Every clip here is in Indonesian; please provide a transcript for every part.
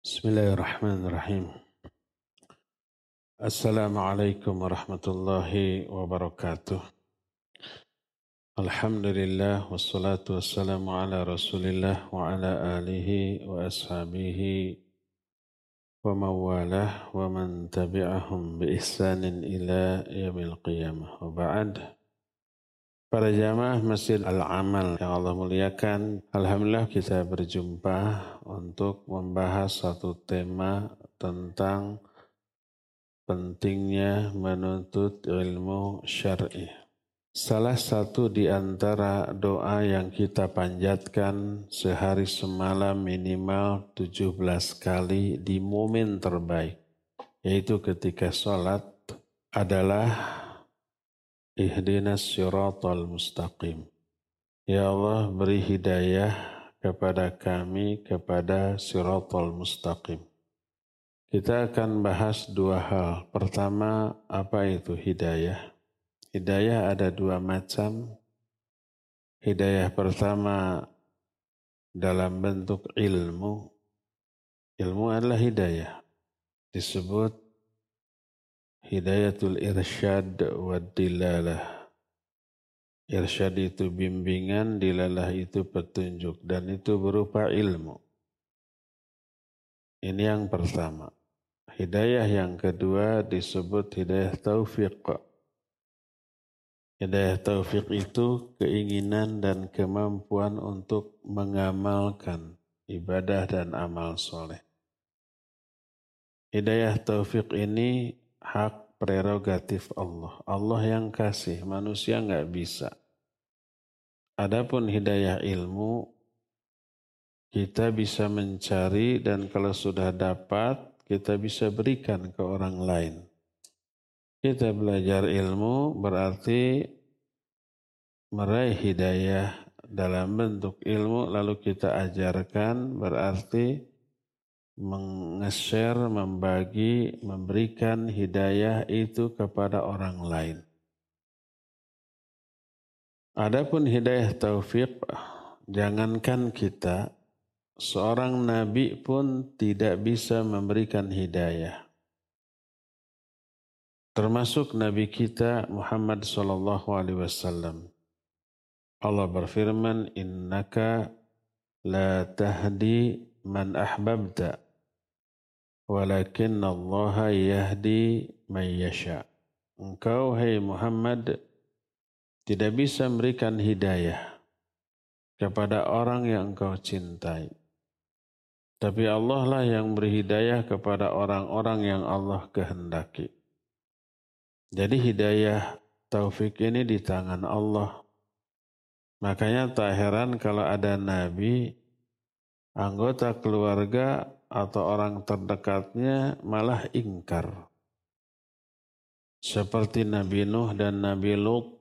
Bismillahirrahmanirrahim. Assalamualaikum warahmatullahi wabarakatuh. Alhamdulillah wassalatu wassalamu ala rasulillah wa ala alihi wa ashabihi wa mawalah wa man tabi'ahum bi ihsanin ila yamil qiyamah. Wa ba'd. Para jamaah Masjid Al-Amal yang Allah muliakan, Alhamdulillah kita berjumpa untuk membahas satu tema tentang pentingnya menuntut ilmu syar'i. Salah satu di antara doa yang kita panjatkan sehari semalam minimal 17 kali di momen terbaik, yaitu ketika sholat adalah Ihdinas siratal mustaqim. Ya Allah beri hidayah kepada kami kepada siratal mustaqim. Kita akan bahas dua hal. Pertama, apa itu hidayah? Hidayah ada dua macam. Hidayah pertama dalam bentuk ilmu. Ilmu adalah hidayah. Disebut Hidayatul irsyad wa dilalah. Irsyad itu bimbingan, dilalah itu petunjuk. Dan itu berupa ilmu. Ini yang pertama. Hidayah yang kedua disebut hidayah taufiq. Hidayah taufiq itu keinginan dan kemampuan untuk mengamalkan ibadah dan amal soleh. Hidayah taufiq ini hak prerogatif Allah. Allah yang kasih, manusia nggak bisa. Adapun hidayah ilmu, kita bisa mencari dan kalau sudah dapat, kita bisa berikan ke orang lain. Kita belajar ilmu berarti meraih hidayah dalam bentuk ilmu lalu kita ajarkan berarti meng-share, membagi, memberikan hidayah itu kepada orang lain. Adapun hidayah taufik, jangankan kita, seorang nabi pun tidak bisa memberikan hidayah. Termasuk nabi kita Muhammad sallallahu alaihi wasallam. Allah berfirman, "Innaka la tahdi man ahbabta." walakin Allah yahdi man yasha. Engkau hai Muhammad tidak bisa memberikan hidayah kepada orang yang engkau cintai. Tapi Allah lah yang beri hidayah kepada orang-orang yang Allah kehendaki. Jadi hidayah taufik ini di tangan Allah. Makanya tak heran kalau ada nabi, anggota keluarga atau orang terdekatnya malah ingkar. Seperti Nabi Nuh dan Nabi Lut.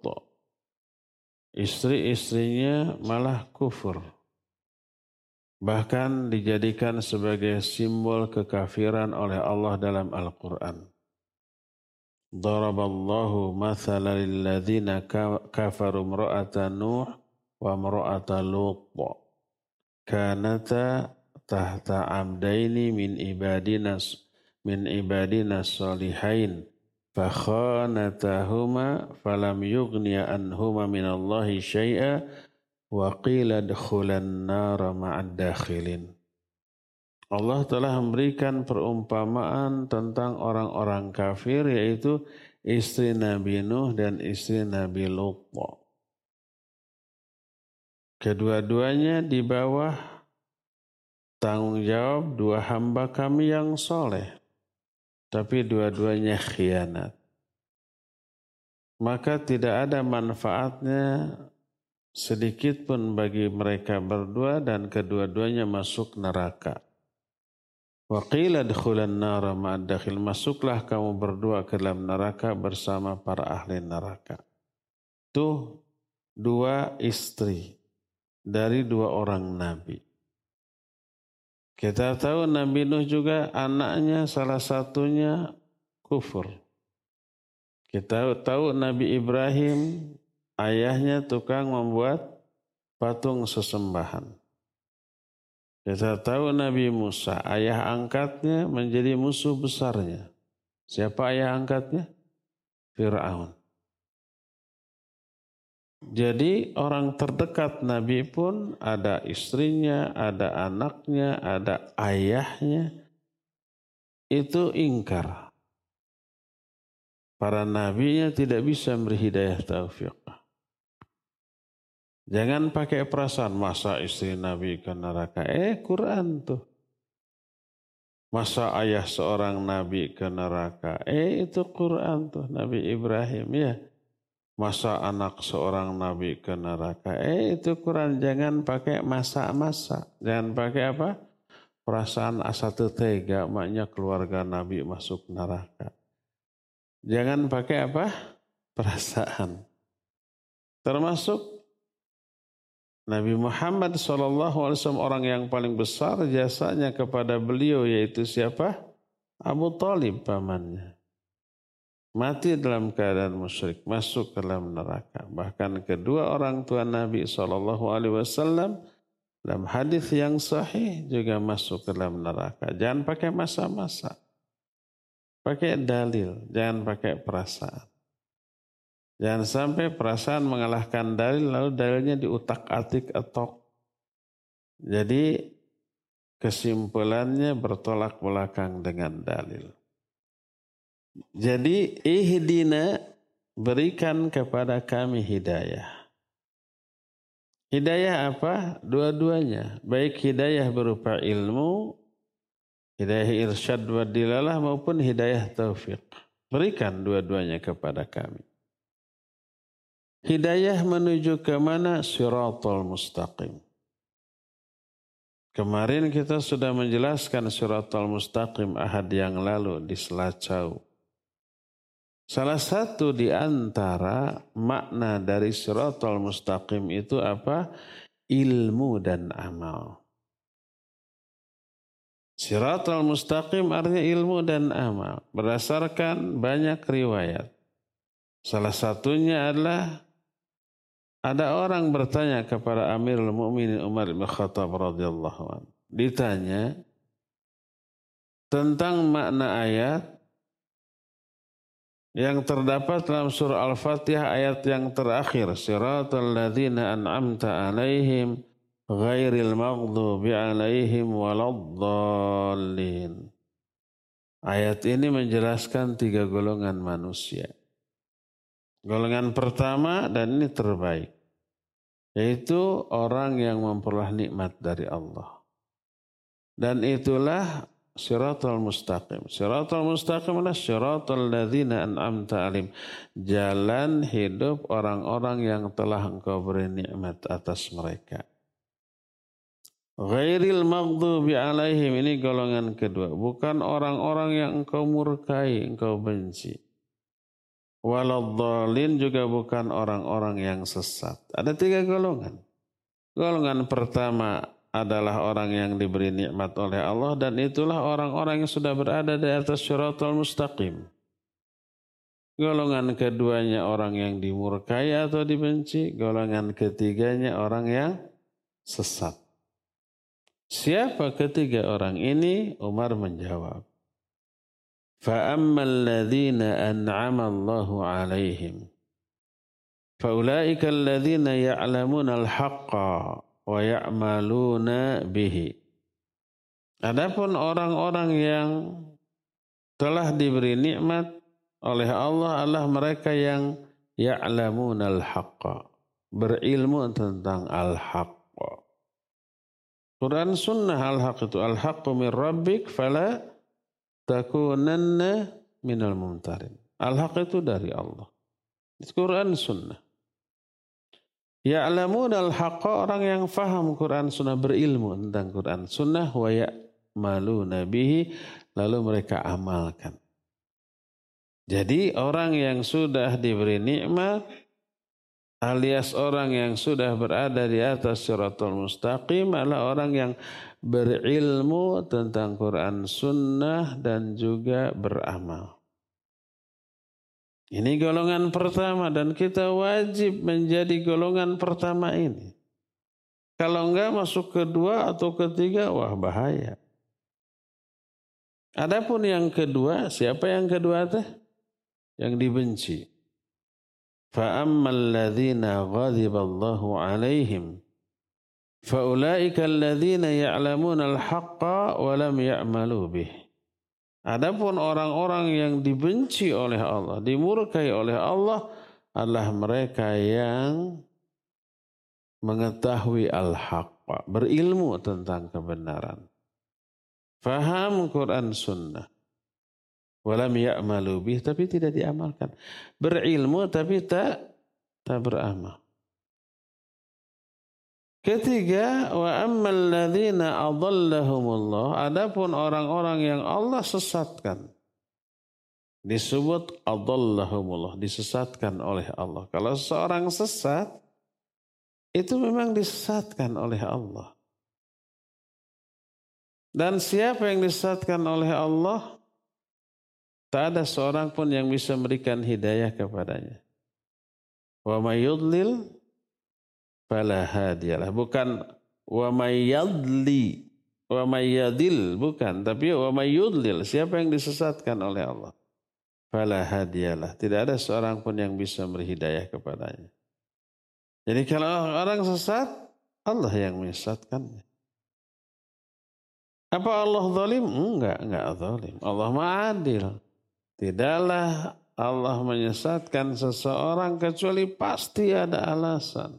Istri-istrinya malah kufur. Bahkan dijadikan sebagai simbol kekafiran oleh Allah dalam Al-Quran. Daraballahu mathala lilladzina kafaru mra'ata Nuh wa mra'ata Lut. Kanata tahta abdaini min ibadina min ibadina salihain fakhanatahuma falam yughniya anhuma min Allahi syai'a wa qila dkhulan nara ma'ad dakhilin Allah telah memberikan perumpamaan tentang orang-orang kafir yaitu istri Nabi Nuh dan istri Nabi Lut. Kedua-duanya di bawah tanggung jawab dua hamba kami yang soleh. Tapi dua-duanya khianat. Maka tidak ada manfaatnya sedikit pun bagi mereka berdua dan kedua-duanya masuk neraka. Waqila dkhulan nara ma'adakhil. Masuklah kamu berdua ke dalam neraka bersama para ahli neraka. Itu dua istri dari dua orang nabi. Kita tahu Nabi Nuh juga anaknya salah satunya kufur. Kita tahu Nabi Ibrahim ayahnya tukang membuat patung sesembahan. Kita tahu Nabi Musa, ayah angkatnya menjadi musuh besarnya. Siapa ayah angkatnya? Fir'aun. Jadi orang terdekat Nabi pun ada istrinya, ada anaknya, ada ayahnya. Itu ingkar. Para nabinya tidak bisa beri hidayah taufik. Jangan pakai perasaan masa istri Nabi ke neraka. Eh Quran tuh. Masa ayah seorang Nabi ke neraka. Eh itu Quran tuh Nabi Ibrahim ya. Masa anak seorang Nabi ke neraka. Eh itu Quran. Jangan pakai masa-masa. Jangan pakai apa? Perasaan asa tega maknya keluarga Nabi masuk neraka. Jangan pakai apa? Perasaan. Termasuk Nabi Muhammad SAW orang yang paling besar jasanya kepada beliau yaitu siapa? Abu Talib pamannya. Mati dalam keadaan musyrik, masuk ke dalam neraka. Bahkan kedua orang tua Nabi SAW dalam hadis yang sahih juga masuk ke dalam neraka. Jangan pakai masa-masa. Pakai dalil, jangan pakai perasaan. Jangan sampai perasaan mengalahkan dalil lalu dalilnya diutak-atik atau jadi kesimpulannya bertolak belakang dengan dalil. Jadi ihdina berikan kepada kami hidayah. Hidayah apa? Dua-duanya. Baik hidayah berupa ilmu, hidayah irsyad wa dilalah maupun hidayah taufik. Berikan dua-duanya kepada kami. Hidayah menuju ke mana? Siratul mustaqim. Kemarin kita sudah menjelaskan siratul mustaqim ahad yang lalu di Selacau. Salah satu di antara makna dari siratul mustaqim itu apa? Ilmu dan amal. Siratul mustaqim artinya ilmu dan amal. Berdasarkan banyak riwayat. Salah satunya adalah ada orang bertanya kepada Amirul Mukminin Umar bin Khattab radhiyallahu an. Ditanya tentang makna ayat yang terdapat dalam surah Al-Fatihah ayat yang terakhir siratal ladzina an'amta alaihim ghairil maghdubi alaihim waladdallin. Ayat ini menjelaskan tiga golongan manusia. Golongan pertama dan ini terbaik. Yaitu orang yang memperoleh nikmat dari Allah. Dan itulah siratul mustaqim. Siratul mustaqim adalah siratul ladzina an'amta alim. Jalan hidup orang-orang yang telah engkau beri nikmat atas mereka. Ghairil maghdubi alaihim ini golongan kedua. Bukan orang-orang yang engkau murkai, engkau benci. Waladhalin juga bukan orang-orang yang sesat. Ada tiga golongan. Golongan pertama adalah orang yang diberi nikmat oleh Allah dan itulah orang-orang yang sudah berada di atas syaratul mustaqim. Golongan keduanya orang yang dimurkai atau dibenci. Golongan ketiganya orang yang sesat. Siapa ketiga orang ini? Umar menjawab. فأما الذين أنعم الله عليهم فأولئك الذين يعلمون الحق wa ya'maluna bihi. Adapun orang-orang yang telah diberi nikmat oleh Allah Allah mereka yang ya'lamuna al-haqqa. Berilmu tentang al-haqqa. Quran sunnah al-haq itu al-haqqu min rabbik fala takunanna minal mumtarin. Al-haq itu dari Allah. Quran sunnah. Ya'lamun al-haqqa orang yang faham Quran sunnah berilmu tentang Quran sunnah wa ya'malu nabihi lalu mereka amalkan. Jadi orang yang sudah diberi nikmat alias orang yang sudah berada di atas syaratul mustaqim adalah orang yang berilmu tentang Quran sunnah dan juga beramal. Ini golongan pertama dan kita wajib menjadi golongan pertama ini. Kalau enggak masuk kedua atau ketiga, wah bahaya. Adapun yang kedua, siapa yang kedua teh? Yang dibenci. فَأَمَّا الَّذِينَ غَضِبَ اللَّهُ عَلَيْهِمْ فَأُولَٰئِكَ الَّذِينَ يَعْلَمُونَ الْحَقَّ وَلَمْ يَعْمَلُوا بِهِ Adapun orang-orang yang dibenci oleh Allah, dimurkai oleh Allah adalah mereka yang mengetahui al-haq, berilmu tentang kebenaran. Faham Quran Sunnah. Walam ya'malu bih, tapi tidak diamalkan. Berilmu tapi tak tak beramal. Ketiga, wa ammal ladzina adallahumullah, adapun orang-orang yang Allah sesatkan. Disebut adallahumullah, disesatkan oleh Allah. Kalau seorang sesat, itu memang disesatkan oleh Allah. Dan siapa yang disesatkan oleh Allah, tak ada seorang pun yang bisa memberikan hidayah kepadanya. Wa mayyudlil fala hadiyalah. Bukan wa mayyadli, wa bukan. Tapi wa siapa yang disesatkan oleh Allah. Fala hadiyalah. Tidak ada seorang pun yang bisa memberi hidayah kepadanya. Jadi kalau orang sesat, Allah yang menyesatkannya. Apa Allah zalim? Enggak, enggak zalim. Allah ma'adil. Tidaklah Allah menyesatkan seseorang kecuali pasti ada alasan.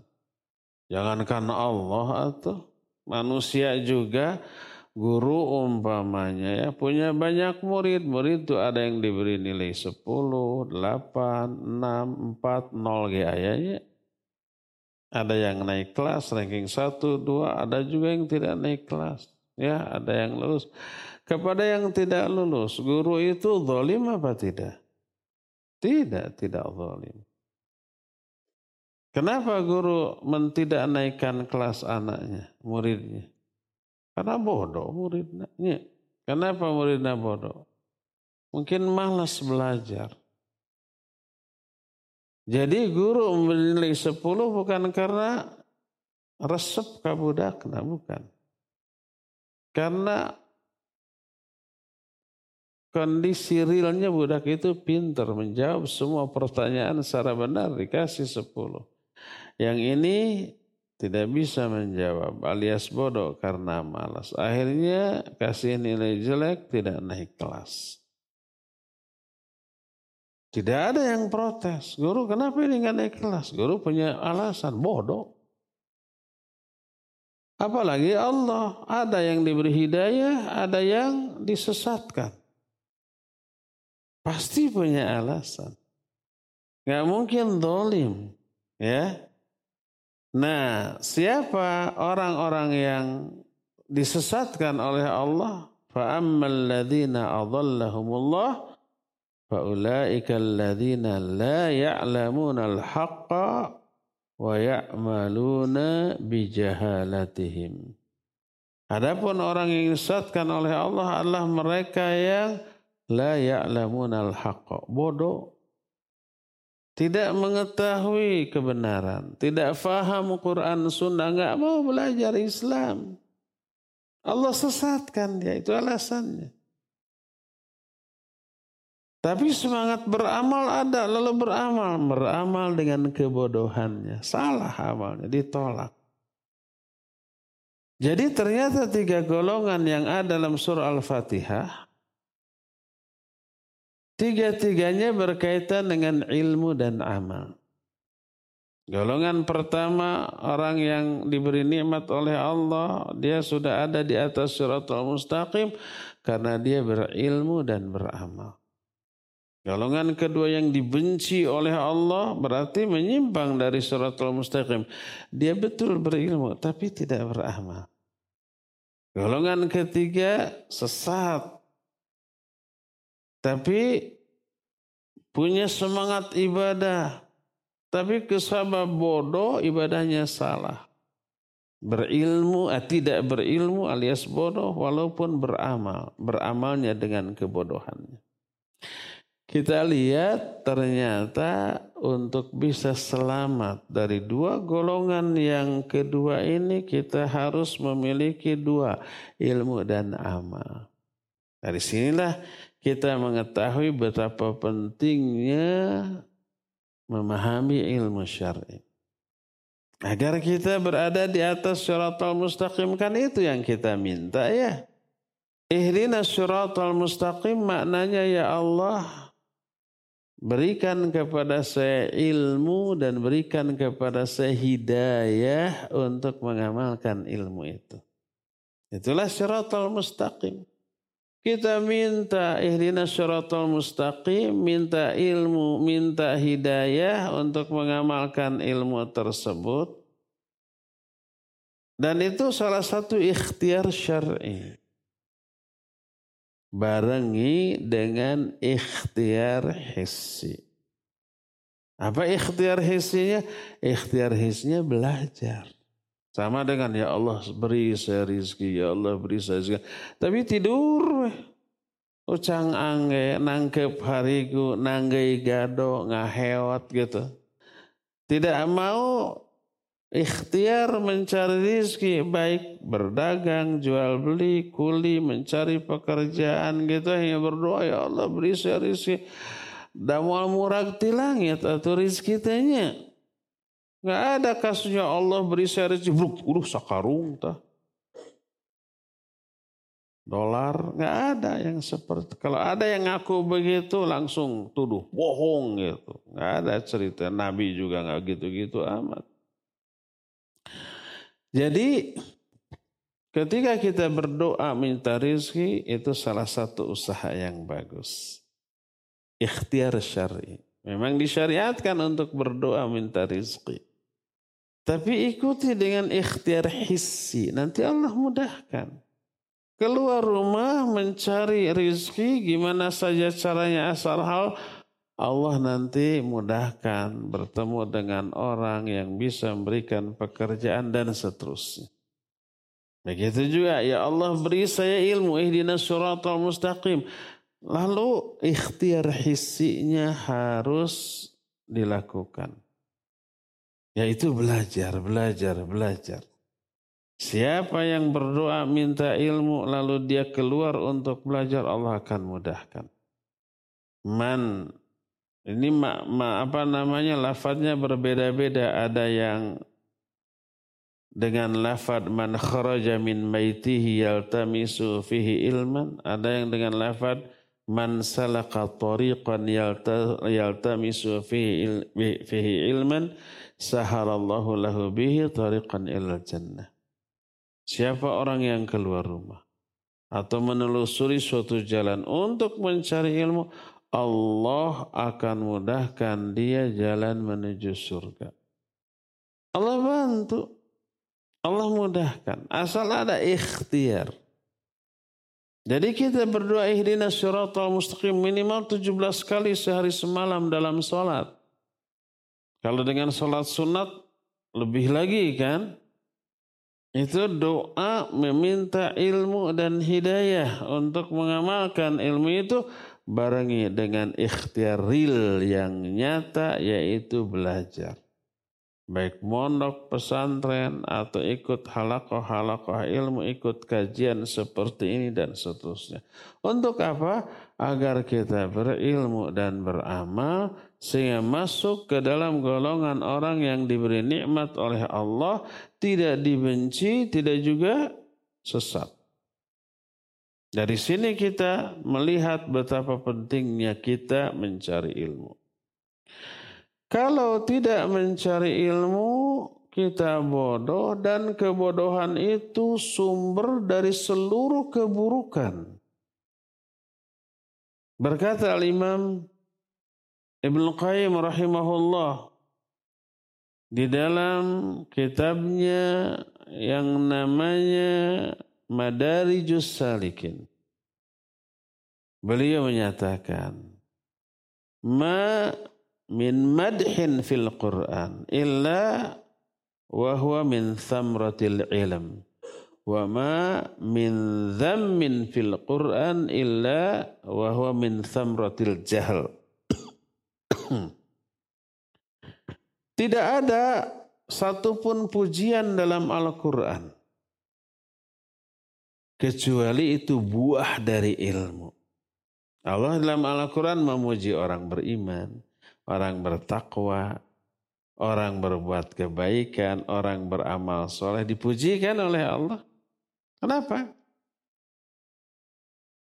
Jangankan Allah atau manusia juga guru umpamanya ya punya banyak murid. Murid itu ada yang diberi nilai 10, 8, 6, 4, 0 gayanya. Ada yang naik kelas ranking 1, 2, ada juga yang tidak naik kelas. Ya, ada yang lulus. Kepada yang tidak lulus, guru itu zalim apa tidak? Tidak, tidak zalim. Kenapa guru tidak naikkan kelas anaknya, muridnya? Karena bodoh muridnya. Kenapa muridnya bodoh? Mungkin malas belajar. Jadi guru nilai 10 bukan karena resep kabudakna, bukan. Karena kondisi realnya budak itu pintar menjawab semua pertanyaan secara benar dikasih 10. Yang ini tidak bisa menjawab alias bodoh karena malas. Akhirnya kasih nilai jelek tidak naik kelas. Tidak ada yang protes. Guru kenapa ini nggak naik kelas? Guru punya alasan bodoh. Apalagi Allah ada yang diberi hidayah, ada yang disesatkan. Pasti punya alasan. Gak mungkin dolim. Ya. Nah, siapa orang-orang yang disesatkan oleh Allah? Fa'ammal ladzina adallahumullah faulaika alladzina la ya'lamuna al-haqqa wa ya'maluna bijahalatihim. Adapun orang yang disesatkan oleh Allah adalah mereka yang la ya'lamuna al-haqqa, bodoh tidak mengetahui kebenaran. Tidak faham Quran Sunnah. Enggak mau belajar Islam. Allah sesatkan dia. Itu alasannya. Tapi semangat beramal ada, lalu beramal. Beramal dengan kebodohannya. Salah amalnya, ditolak. Jadi ternyata tiga golongan yang ada dalam surah Al-Fatihah. Tiga-tiganya berkaitan dengan ilmu dan amal. Golongan pertama orang yang diberi nikmat oleh Allah, dia sudah ada di atas al mustaqim karena dia berilmu dan beramal. Golongan kedua yang dibenci oleh Allah berarti menyimpang dari suratul mustaqim. Dia betul berilmu tapi tidak beramal. Golongan ketiga sesat. Tapi punya semangat ibadah. Tapi kesabab bodoh ibadahnya salah. Berilmu, eh, tidak berilmu alias bodoh walaupun beramal. Beramalnya dengan kebodohannya. kita lihat ternyata untuk bisa selamat dari dua golongan yang kedua ini kita harus memiliki dua ilmu dan amal. Dari sinilah kita mengetahui betapa pentingnya memahami ilmu syar'i. Agar kita berada di atas syaratul mustaqim kan itu yang kita minta ya. Ihdina syaratul mustaqim maknanya ya Allah Berikan kepada saya ilmu dan berikan kepada saya hidayah untuk mengamalkan ilmu itu. Itulah syaratul mustaqim. Kita minta ihdina syaratul mustaqim, minta ilmu, minta hidayah untuk mengamalkan ilmu tersebut. Dan itu salah satu ikhtiar syar'i barengi dengan ikhtiar hissi. Apa ikhtiar hissinya? Ikhtiar hissinya belajar. Sama dengan ya Allah beri saya rizki, ya Allah beri saya rizki. Tapi tidur. Ucang angge, nangkep hariku, nanggai gado, ngahewat gitu. Tidak mau ikhtiar mencari rizki baik berdagang jual beli kuli mencari pekerjaan gitu hanya berdoa ya Allah beri saya rizki damal murag di langit atau rizki tanya nggak ada kasusnya Allah beri saya rizki buruk uruh sakarung tah dolar nggak ada yang seperti kalau ada yang ngaku begitu langsung tuduh bohong gitu nggak ada cerita Nabi juga nggak gitu-gitu amat jadi ketika kita berdoa minta rizki itu salah satu usaha yang bagus. Ikhtiar syari. Memang disyariatkan untuk berdoa minta rizki. Tapi ikuti dengan ikhtiar hissi. Nanti Allah mudahkan. Keluar rumah mencari rizki gimana saja caranya asal hal Allah nanti mudahkan bertemu dengan orang yang bisa memberikan pekerjaan dan seterusnya. Begitu juga, ya Allah beri saya ilmu, ihdina suratul mustaqim. Lalu ikhtiar hissinya harus dilakukan. Yaitu belajar, belajar, belajar. Siapa yang berdoa minta ilmu lalu dia keluar untuk belajar Allah akan mudahkan. Man ini ma, ma, apa namanya lafadznya berbeda-beda. Ada yang dengan lafad man kharaja min maitihi yaltamisu fihi ilman. Ada yang dengan lafad man salaka tariqan yaltamisu fihi, ilman sahalallahu lahu bihi tariqan ilal jannah. Siapa orang yang keluar rumah atau menelusuri suatu jalan untuk mencari ilmu, Allah akan mudahkan dia jalan menuju surga. Allah bantu. Allah mudahkan. Asal ada ikhtiar. Jadi kita berdoa ihdina syaratul mustaqim minimal 17 kali sehari semalam dalam sholat. Kalau dengan sholat sunat lebih lagi kan. Itu doa meminta ilmu dan hidayah untuk mengamalkan ilmu itu barengi dengan ikhtiar real yang nyata yaitu belajar. Baik mondok pesantren atau ikut halakoh-halakoh ilmu, ikut kajian seperti ini dan seterusnya. Untuk apa? Agar kita berilmu dan beramal sehingga masuk ke dalam golongan orang yang diberi nikmat oleh Allah, tidak dibenci, tidak juga sesat. Dari sini kita melihat betapa pentingnya kita mencari ilmu. Kalau tidak mencari ilmu, kita bodoh dan kebodohan itu sumber dari seluruh keburukan. Berkata Al-Imam Ibn Qayyim rahimahullah di dalam kitabnya yang namanya Madarijus Salikin. Beliau menyatakan, Ma min madhin fil Quran illa wa huwa min thamratil ilm. Wa ma min dhammin fil Quran illa wa huwa min thamratil jahl. Tidak ada satupun pujian dalam Al-Quran. Kecuali itu buah dari ilmu. Allah dalam Al-Quran memuji orang beriman, orang bertakwa, orang berbuat kebaikan, orang beramal soleh. Dipujikan oleh Allah. Kenapa?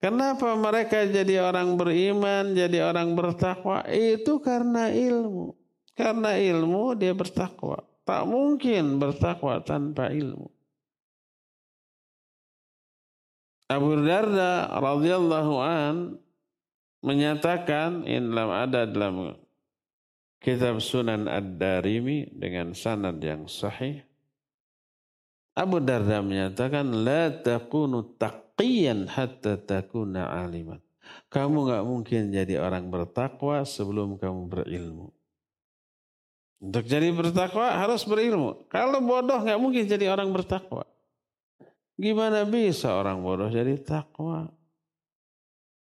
Kenapa mereka jadi orang beriman, jadi orang bertakwa? Itu karena ilmu. Karena ilmu dia bertakwa. Tak mungkin bertakwa tanpa ilmu. Abu Darda radhiyallahu an menyatakan in dalam ada dalam kitab Sunan Ad-Darimi dengan sanad yang sahih Abu Darda menyatakan la takunu taqiyan hatta takuna aliman. Kamu nggak mungkin jadi orang bertakwa sebelum kamu berilmu. Untuk jadi bertakwa harus berilmu. Kalau bodoh nggak mungkin jadi orang bertakwa. Gimana bisa orang bodoh jadi takwa?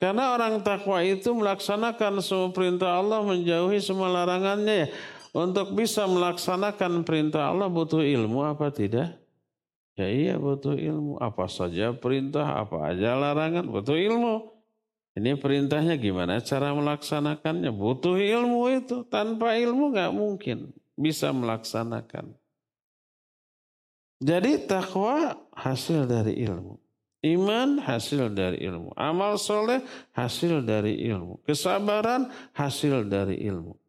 Karena orang takwa itu melaksanakan semua perintah Allah, menjauhi semua larangannya. Untuk bisa melaksanakan perintah Allah butuh ilmu apa tidak? Ya iya butuh ilmu. Apa saja perintah, apa aja larangan, butuh ilmu. Ini perintahnya gimana cara melaksanakannya? Butuh ilmu itu. Tanpa ilmu nggak mungkin bisa melaksanakan. Jadi takwa hasil dari ilmu. Iman hasil dari ilmu. Amal soleh hasil dari ilmu. Kesabaran hasil dari ilmu.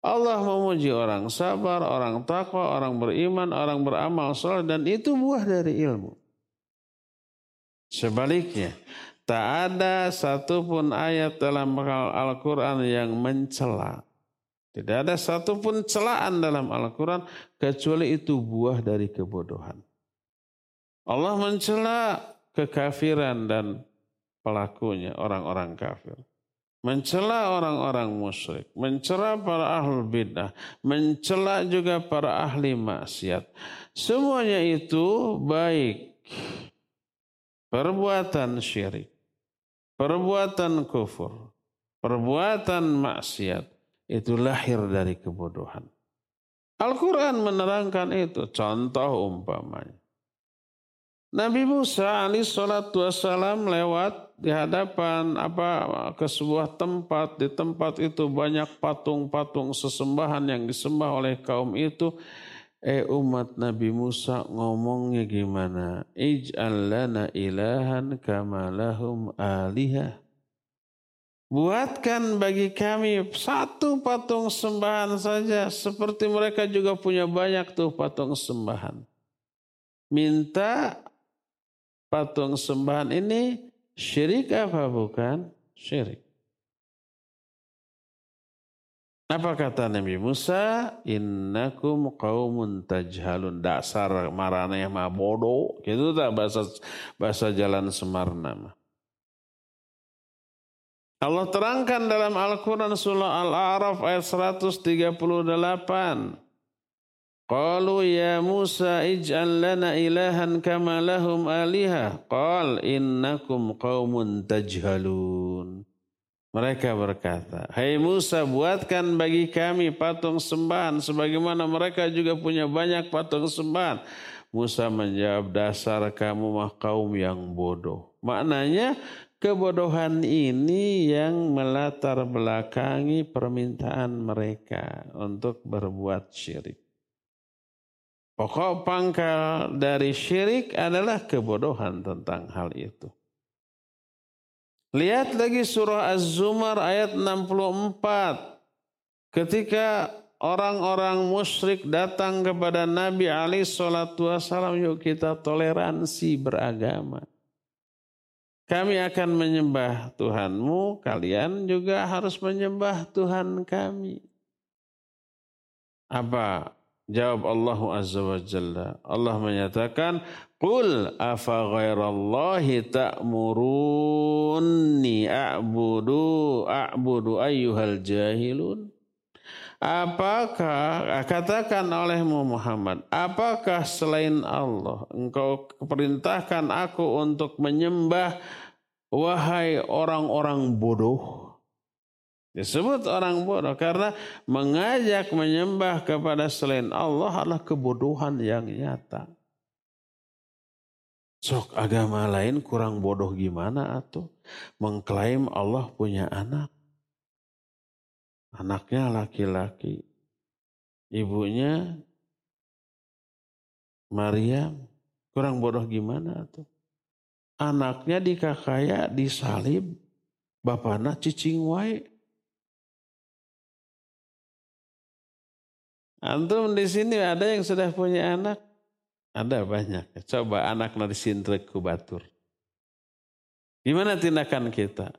Allah memuji orang sabar, orang takwa, orang beriman, orang beramal soleh. Dan itu buah dari ilmu. Sebaliknya, Tak ada satupun ayat dalam Al-Quran yang mencela. Tidak ada satupun celaan dalam Al-Quran kecuali itu buah dari kebodohan. Allah mencela kekafiran dan pelakunya, orang-orang kafir. Mencela orang-orang musyrik, mencela para ahli bidah, mencela juga para ahli maksiat. Semuanya itu baik perbuatan syirik perbuatan kufur, perbuatan maksiat itu lahir dari kebodohan. Al-Quran menerangkan itu. Contoh umpamanya. Nabi Musa Ali salatu wassalam lewat di hadapan apa ke sebuah tempat. Di tempat itu banyak patung-patung sesembahan yang disembah oleh kaum itu. Eh umat Nabi Musa ngomongnya gimana? Ij'al lana ilahan kama lahum alihah. Buatkan bagi kami satu patung sembahan saja. Seperti mereka juga punya banyak tuh patung sembahan. Minta patung sembahan ini syirik apa bukan? Syirik. Apa kata Nabi Musa? Innakum qaumun tajhalun. Dasar marana yang mah bodoh. Gitu tak bahasa bahasa jalan Semarna Allah terangkan dalam Al-Quran surah Al-A'raf ayat 138. Qalu ya Musa ij'al lana ilahan kama lahum alihah. Qal innakum qaumun tajhalun. Mereka berkata, Hai Musa buatkan bagi kami patung sembahan sebagaimana mereka juga punya banyak patung sembahan. Musa menjawab, dasar kamu mah kaum yang bodoh. Maknanya kebodohan ini yang melatar belakangi permintaan mereka untuk berbuat syirik. Pokok pangkal dari syirik adalah kebodohan tentang hal itu. Lihat lagi surah Az-Zumar ayat 64. Ketika orang-orang musyrik datang kepada Nabi Ali Shallallahu Wasallam, yuk kita toleransi beragama. Kami akan menyembah Tuhanmu, kalian juga harus menyembah Tuhan kami. Apa Jawab Allah Azza wa Jalla. Allah menyatakan, Qul afa ghairallahi ta'murunni a'budu a'budu ayyuhal jahilun. Apakah katakan olehmu Muhammad, apakah selain Allah engkau perintahkan aku untuk menyembah wahai orang-orang bodoh? Disebut orang bodoh karena mengajak menyembah kepada selain Allah adalah kebodohan yang nyata. Sok agama lain kurang bodoh gimana atau mengklaim Allah punya anak. Anaknya laki-laki. Ibunya Maria kurang bodoh gimana tuh? Anaknya dikakaya, disalib, bapaknya cicing wae. Antum di sini ada yang sudah punya anak? Ada banyak. Coba anak nadi sintrek kubatur. Gimana tindakan kita?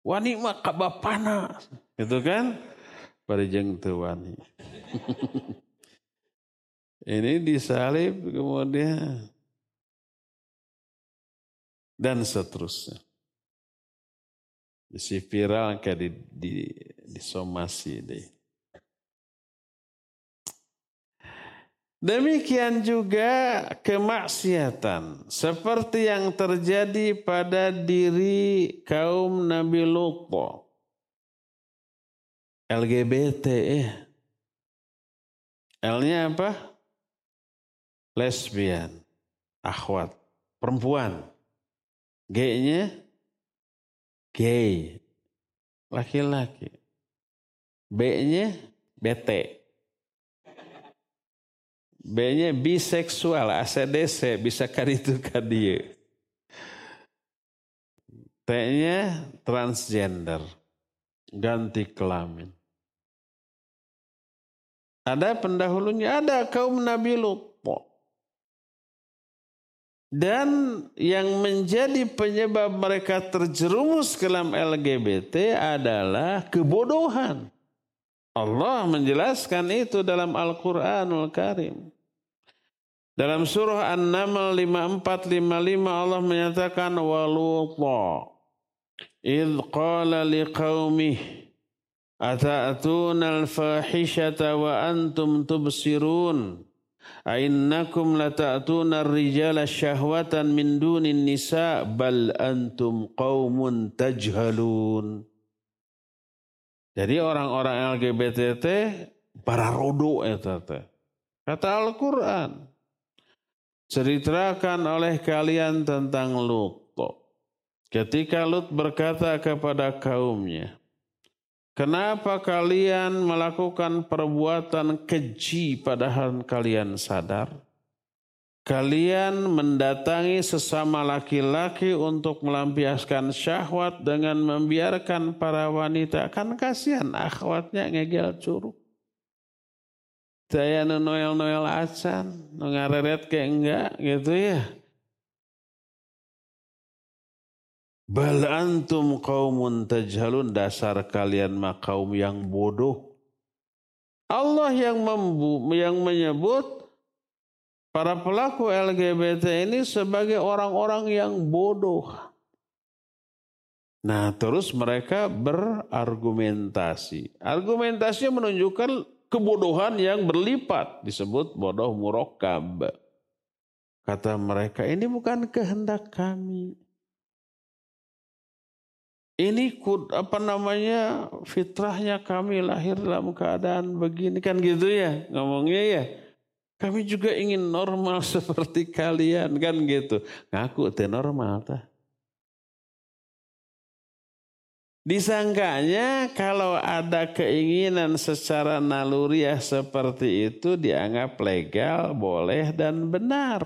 Wani mah kabapana. Gitu kan? Pada jeng wani. Ini disalib kemudian dan seterusnya. Si viral kayak di, di, disomasi deh. Demikian juga kemaksiatan seperti yang terjadi pada diri kaum Nabi Lut. LGBT eh. L-nya apa? Lesbian, akhwat, perempuan. G-nya gay, laki-laki. B-nya bete. B-nya biseksual, ACDC, bisa kaditu kadieu. T-nya transgender, ganti kelamin. Ada pendahulunya, ada kaum Nabi Lut. Dan yang menjadi penyebab mereka terjerumus ke dalam LGBT adalah kebodohan. Allah menjelaskan itu dalam Al-Quranul Karim. Dalam surah An-Naml 5455 Allah menyatakan walutha idh qala liqaumih ata'tuna al-fahishata wa antum tubsirun Ainnakum lata'tuna ar-rijala syahwatan min dunin nisa bal antum qaumun tajhalun. Jadi orang-orang LGBT para rodo eta. Kata Al-Qur'an. Ceritakan oleh kalian tentang Lut. Ketika Lut berkata kepada kaumnya, Kenapa kalian melakukan perbuatan keji padahal kalian sadar? Kalian mendatangi sesama laki-laki untuk melampiaskan syahwat dengan membiarkan para wanita. Kan kasihan akhwatnya ngegel curug. Saya noel-noel acan, ngareret kayak enggak gitu ya. Bal antum qaumun tajhalun dasar kalian mah kaum yang bodoh. Allah yang yang menyebut para pelaku LGBT ini sebagai orang-orang yang bodoh. Nah, terus mereka berargumentasi. Argumentasinya menunjukkan kebodohan yang berlipat disebut bodoh murokab. Kata mereka, ini bukan kehendak kami. Ini apa namanya fitrahnya kami lahir dalam keadaan begini kan gitu ya ngomongnya ya. Kami juga ingin normal seperti kalian kan gitu. Ngaku teh normal tah. Disangkanya kalau ada keinginan secara naluriah seperti itu dianggap legal, boleh dan benar.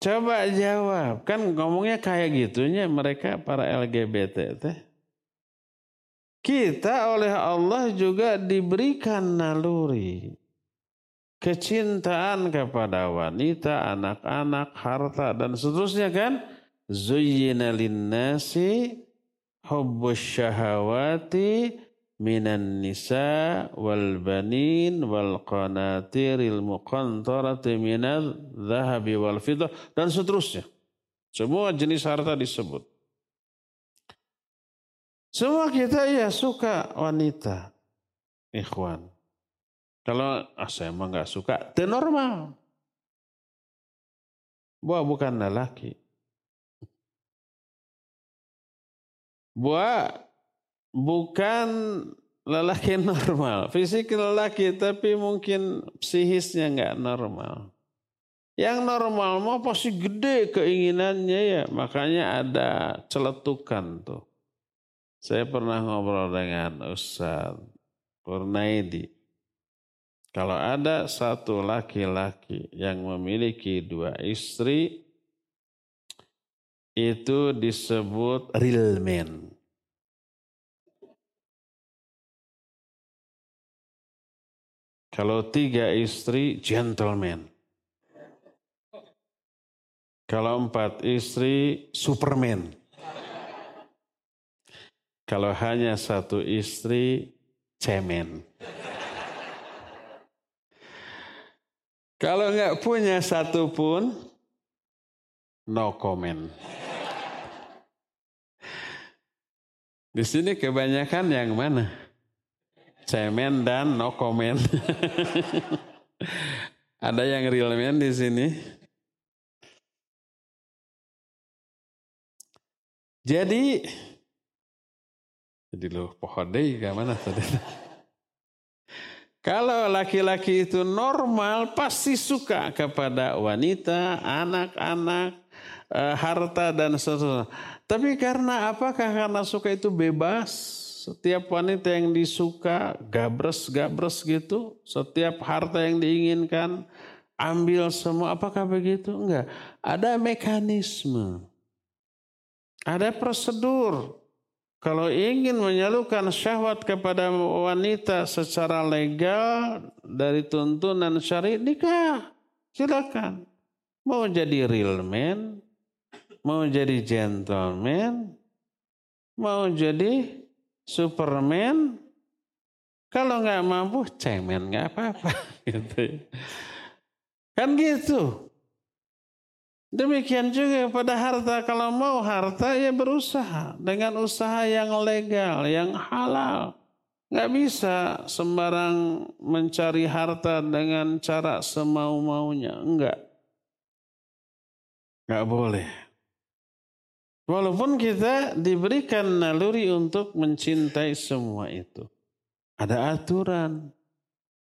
Coba jawab, kan ngomongnya kayak gitunya mereka para LGBT teh. Kita oleh Allah juga diberikan naluri. Kecintaan kepada wanita, anak-anak, harta, dan seterusnya kan. Zuyyina linnasi hubbus syahawati minan nisa wal banin wal qanatiril muqantarati minal zahabi wal fiddah dan seterusnya. Semua jenis harta disebut. Semua kita ya suka wanita. Ikhwan. Kalau ah, saya emang nggak suka, itu normal. Bahwa bukan lelaki. Buat bukan lelaki normal. Fisik lelaki tapi mungkin psihisnya nggak normal. Yang normal mau pasti gede keinginannya ya. Makanya ada celetukan tuh. Saya pernah ngobrol dengan Ustaz Kurnaidi. Kalau ada satu laki-laki yang memiliki dua istri, itu disebut real man. Kalau tiga istri, gentleman. Kalau empat istri, superman. Kalau hanya satu istri, cemen. Kalau nggak punya satu pun, no comment. Di sini kebanyakan yang mana? Cemen dan no comment. Ada yang real man di sini? Jadi, jadi lo pohon deh mana tadi? Kalau laki-laki itu normal pasti suka kepada wanita, anak-anak, eh, harta dan seterusnya. Tapi karena apakah karena suka itu bebas? Setiap wanita yang disuka gabres-gabres gitu, setiap harta yang diinginkan ambil semua. Apakah begitu? Enggak. Ada mekanisme. Ada prosedur. Kalau ingin menyalurkan syahwat kepada wanita secara legal dari tuntunan syari nikah. Silakan. Mau jadi real man, mau jadi gentleman, mau jadi superman, kalau nggak mampu cemen nggak apa-apa. Gitu. Kan gitu. Demikian juga pada harta, kalau mau harta ya berusaha dengan usaha yang legal, yang halal. Nggak bisa sembarang mencari harta dengan cara semau-maunya. Enggak. Nggak boleh. Walaupun kita diberikan naluri untuk mencintai semua itu. Ada aturan,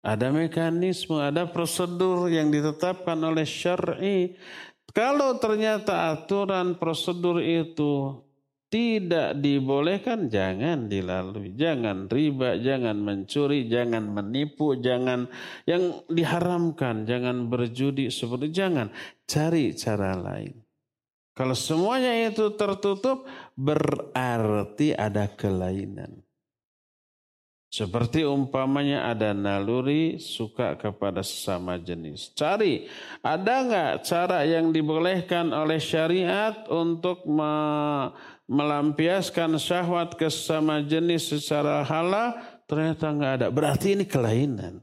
ada mekanisme, ada prosedur yang ditetapkan oleh syar'i kalau ternyata aturan prosedur itu tidak dibolehkan, jangan dilalui. Jangan riba, jangan mencuri, jangan menipu, jangan yang diharamkan, jangan berjudi seperti jangan. Cari cara lain. Kalau semuanya itu tertutup, berarti ada kelainan. Seperti umpamanya ada naluri suka kepada sesama jenis. Cari, ada nggak cara yang dibolehkan oleh syariat untuk me melampiaskan syahwat ke sesama jenis secara halal? Ternyata nggak ada. Berarti ini kelainan.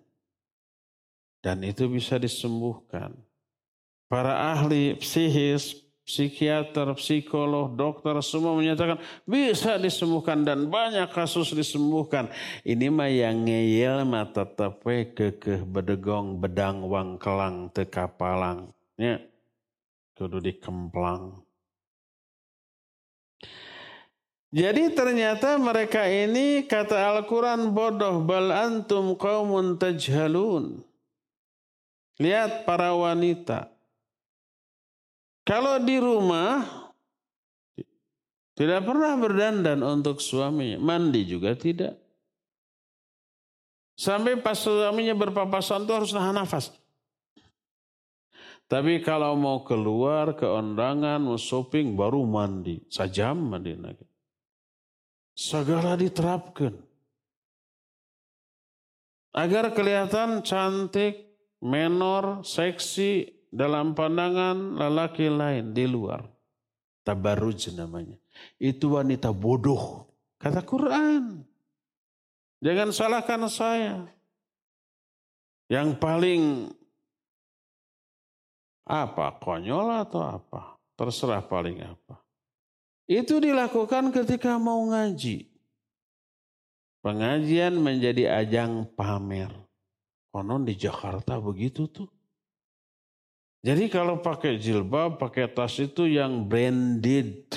Dan itu bisa disembuhkan. Para ahli psikis, psikiater, psikolog, dokter semua menyatakan bisa disembuhkan dan banyak kasus disembuhkan. Ini mah yang ngeyel mah tetep kekeh bedegong bedang wang kelang teka palang. Ya, kudu dikemplang. Jadi ternyata mereka ini kata Al-Quran bodoh bal antum qaumun tajhalun. Lihat para wanita kalau di rumah tidak pernah berdandan untuk suaminya, mandi juga tidak. Sampai pas suaminya berpapasan itu harus nahan nafas. Tapi kalau mau keluar ke undangan, mau shopping, baru mandi. Sajam mandi lagi. Segala diterapkan. Agar kelihatan cantik, menor, seksi, dalam pandangan lelaki lain di luar. Tabaruj namanya. Itu wanita bodoh. Kata Quran. Jangan salahkan saya. Yang paling apa? Konyol atau apa? Terserah paling apa. Itu dilakukan ketika mau ngaji. Pengajian menjadi ajang pamer. Konon di Jakarta begitu tuh. Jadi kalau pakai jilbab, pakai tas itu yang branded.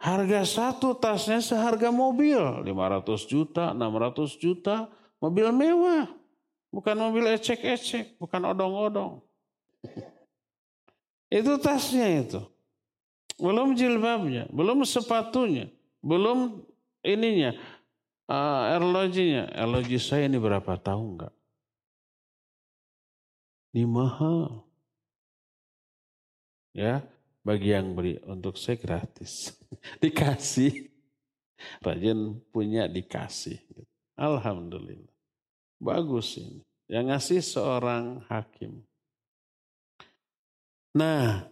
Harga satu tasnya seharga mobil. 500 juta, 600 juta. Mobil mewah. Bukan mobil ecek-ecek. Bukan odong-odong. Itu tasnya itu. Belum jilbabnya. Belum sepatunya. Belum ininya. Uh, erlojinya. Erloji saya ini berapa tahun enggak? Ini mahal. Ya, bagi yang beli untuk saya gratis. dikasih. Rajin punya dikasih. Alhamdulillah. Bagus ini. Yang ngasih seorang hakim. Nah,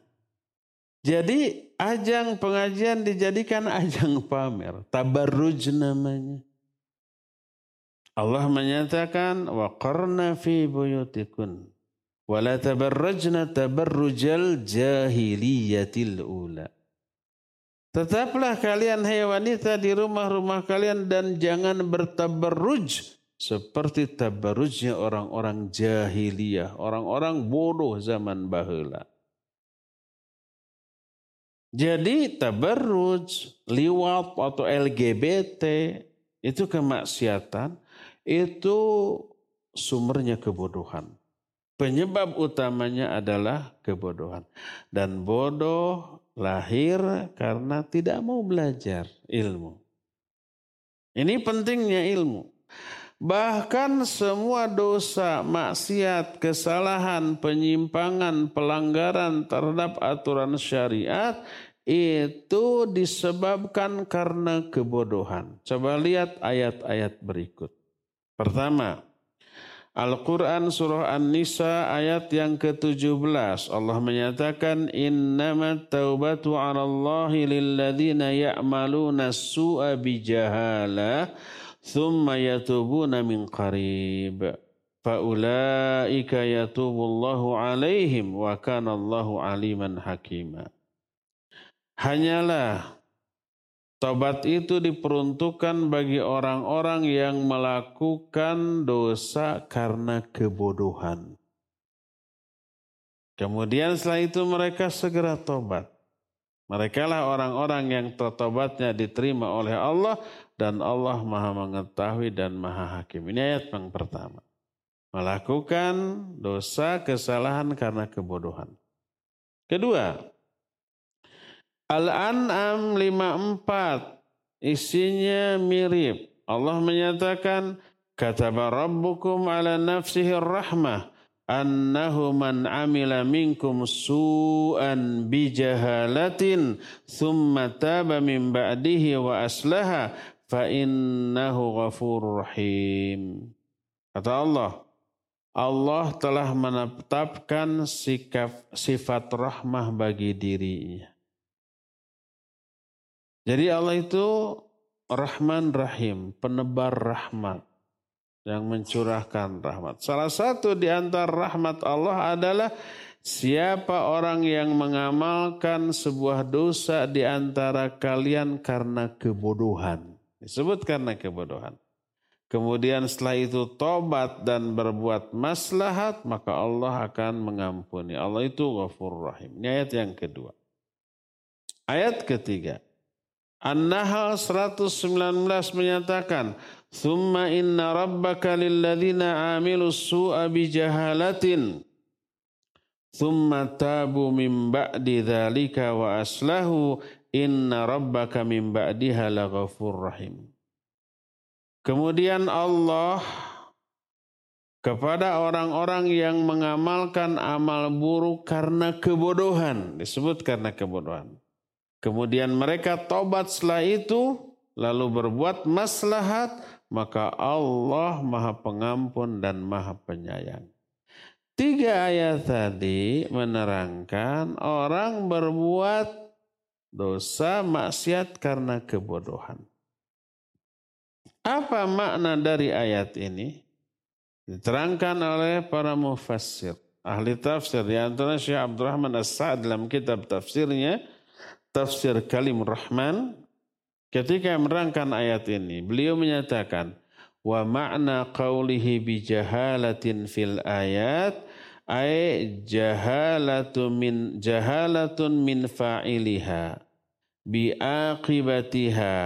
jadi ajang pengajian dijadikan ajang pamer. Tabarruj namanya. Allah menyatakan qarna fi buyutikun wala tabarrajna tabarrujal jahiliyatil ula. Tetaplah kalian hai wanita di rumah-rumah kalian dan jangan bertabarruj seperti tabarrujnya orang-orang jahiliyah, orang-orang bodoh zaman bahula. Jadi tabarruj, liwat atau LGBT itu kemaksiatan, itu sumbernya kebodohan. Penyebab utamanya adalah kebodohan. Dan bodoh lahir karena tidak mau belajar ilmu. Ini pentingnya ilmu. Bahkan semua dosa, maksiat, kesalahan, penyimpangan, pelanggaran terhadap aturan syariat itu disebabkan karena kebodohan. Coba lihat ayat-ayat berikut. Pertama, Al-Quran surah An-Nisa ayat yang ke-17. Allah menyatakan, Innama taubatu ala Allahi lilladhina ya'maluna su'a bijahala, thumma yatubuna min qarib. Fa'ulaika yatubullahu alaihim wa kana Allahu aliman hakima. Hanyalah Tobat itu diperuntukkan bagi orang-orang yang melakukan dosa karena kebodohan. Kemudian setelah itu mereka segera tobat. Mereka lah orang-orang yang tobatnya diterima oleh Allah dan Allah maha mengetahui dan maha hakim. Ini ayat yang pertama. Melakukan dosa kesalahan karena kebodohan. Kedua, Al-An'am 54 isinya mirip. Allah menyatakan kataba rabbukum ala nafsihi rahmah annahu man amila minkum su'an bijahalatin thumma taba min ba'dihi wa aslaha fa innahu ghafurur rahim. Kata Allah, Allah telah menetapkan sikap sifat rahmah bagi dirinya. Jadi Allah itu Rahman Rahim, penebar rahmat yang mencurahkan rahmat. Salah satu di antara rahmat Allah adalah siapa orang yang mengamalkan sebuah dosa di antara kalian karena kebodohan. Disebut karena kebodohan. Kemudian setelah itu tobat dan berbuat maslahat, maka Allah akan mengampuni. Allah itu ghafur rahim. Ini ayat yang kedua. Ayat ketiga. An-Nahl 119 menyatakan, "Tsumma inna rabbaka lilladzina amilu su'a bijahalatin thumma tabu min ba'di dzalika wa aslahu inna rabbaka min ba'diha laghafur rahim." Kemudian Allah kepada orang-orang yang mengamalkan amal buruk karena kebodohan, disebut karena kebodohan. Kemudian mereka tobat setelah itu lalu berbuat maslahat maka Allah maha pengampun dan maha penyayang. Tiga ayat tadi menerangkan orang berbuat dosa maksiat karena kebodohan. Apa makna dari ayat ini? Diterangkan oleh para mufassir. Ahli tafsir di antara Syekh Abdurrahman As-Sa'ad dalam kitab tafsirnya tafsir Kalim Rahman ketika menerangkan ayat ini beliau menyatakan wa makna qawlihi bi jahalatin fil ayat ay jahalatun min jahalatun min fa'iliha biaqibatiha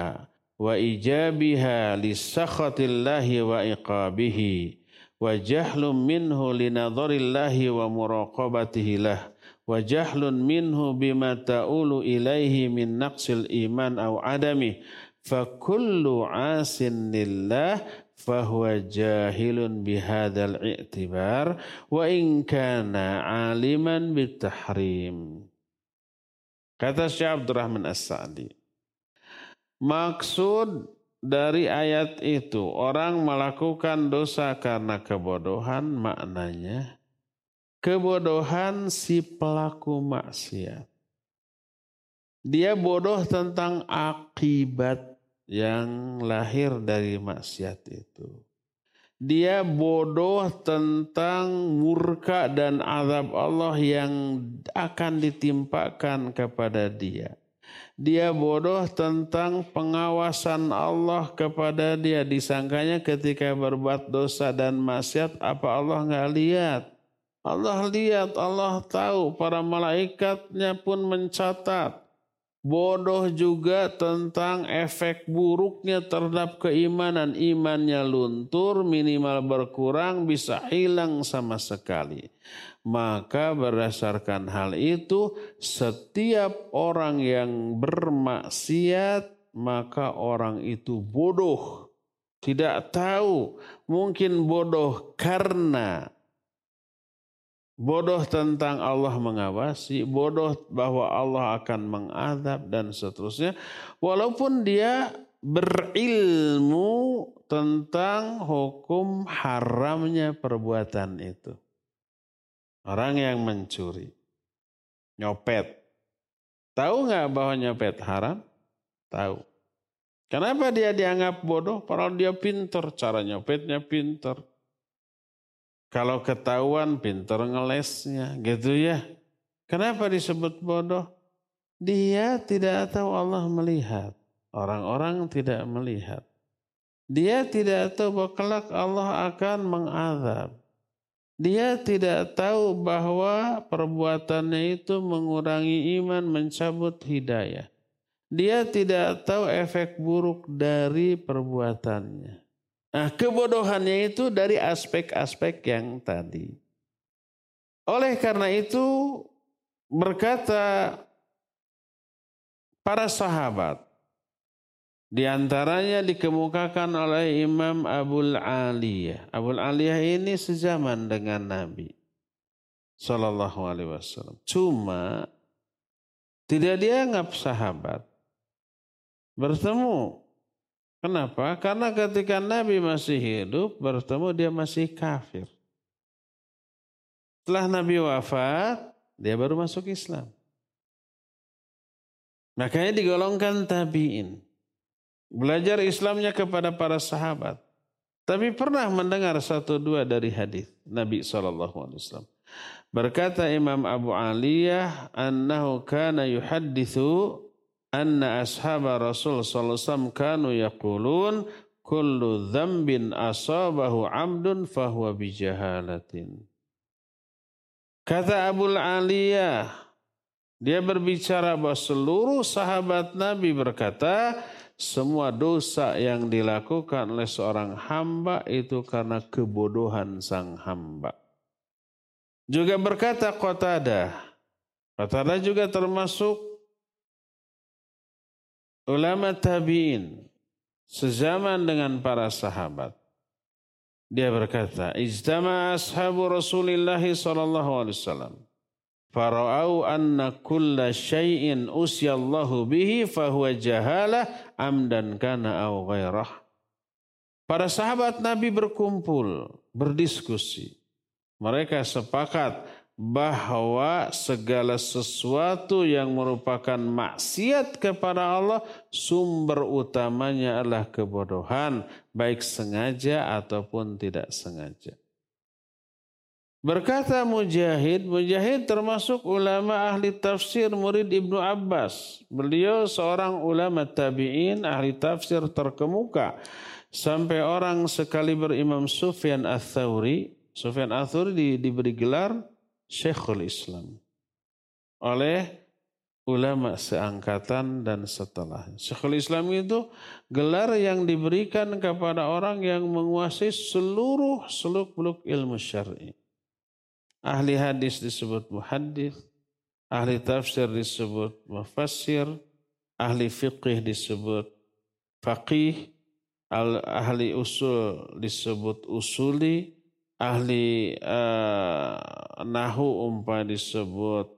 wa ijabiha lisakhatillahi wa iqabihi wa jahlun minhu linadharillahi wa muraqabatihi lah wa jahlun minhu bima ta'ulu ilaihi min naqsil iman au adami. Fa kullu asin lillah fahuwa jahilun bihadzal i'tibar wa in kana aliman bitahrim. Kata Syekh Abdurrahman As-Sa'di maksud dari ayat itu orang melakukan dosa karena kebodohan maknanya kebodohan si pelaku maksiat. Dia bodoh tentang akibat yang lahir dari maksiat itu. Dia bodoh tentang murka dan azab Allah yang akan ditimpakan kepada dia dia bodoh tentang pengawasan Allah kepada dia. Disangkanya ketika berbuat dosa dan maksiat, apa Allah nggak lihat? Allah lihat, Allah tahu, para malaikatnya pun mencatat. Bodoh juga tentang efek buruknya terhadap keimanan. Imannya luntur, minimal berkurang, bisa hilang sama sekali. Maka berdasarkan hal itu setiap orang yang bermaksiat maka orang itu bodoh. Tidak tahu, mungkin bodoh karena bodoh tentang Allah mengawasi, bodoh bahwa Allah akan mengadab dan seterusnya. Walaupun dia berilmu tentang hukum haramnya perbuatan itu. Orang yang mencuri, nyopet. Tahu nggak bahwa nyopet haram? Tahu. Kenapa dia dianggap bodoh? Padahal dia pinter, cara nyopetnya pinter. Kalau ketahuan pinter ngelesnya, gitu ya. Kenapa disebut bodoh? Dia tidak tahu Allah melihat. Orang-orang tidak melihat. Dia tidak tahu bahwa kelak Allah akan mengadab. Dia tidak tahu bahwa perbuatannya itu mengurangi iman, mencabut hidayah. Dia tidak tahu efek buruk dari perbuatannya. Nah, kebodohannya itu dari aspek-aspek yang tadi. Oleh karena itu, berkata para sahabat, di antaranya dikemukakan oleh Imam Abul Aliyah. Abul Aliyah ini sezaman dengan Nabi Sallallahu Alaihi Wasallam. Cuma tidak dianggap sahabat. Bertemu. Kenapa? Karena ketika Nabi masih hidup, bertemu dia masih kafir. Setelah Nabi wafat, dia baru masuk Islam. Makanya digolongkan tabi'in. Belajar Islamnya kepada para sahabat. Tapi pernah mendengar satu dua dari hadis Nabi SAW. Berkata Imam Abu Aliyah, annahu kana yuhaddithu anna ashaba Rasul SAW kanu yaqulun kullu dhambin asabahu amdun fahuwa bijahalatin. Kata Abu Aliyah, dia berbicara bahwa seluruh sahabat Nabi berkata, semua dosa yang dilakukan oleh seorang hamba itu karena kebodohan sang hamba. Juga berkata Qatada, Qatada juga termasuk ulama tabi'in sezaman dengan para sahabat. Dia berkata, "Ijtama ashabu Rasulillah sallallahu alaihi wasallam fara'au anna kulla syai'in usyallahu bihi fahuwa jahalah amdan kana au ghairah. Para sahabat Nabi berkumpul, berdiskusi. Mereka sepakat bahwa segala sesuatu yang merupakan maksiat kepada Allah sumber utamanya adalah kebodohan baik sengaja ataupun tidak sengaja. Berkata Mujahid, Mujahid termasuk ulama ahli tafsir murid Ibnu Abbas. Beliau seorang ulama tabi'in ahli tafsir terkemuka. Sampai orang sekali berimam Sufyan Ats-Tsauri, Sufyan Ats-Tsauri di, diberi gelar Syekhul Islam oleh ulama seangkatan dan setelah. Syekhul Islam itu gelar yang diberikan kepada orang yang menguasai seluruh seluk-beluk ilmu syar'i. Ahli hadis disebut muhaddis, ahli tafsir disebut mufassir, ahli fiqih disebut faqih, ahli usul disebut usuli, ahli uh, nahu umpah disebut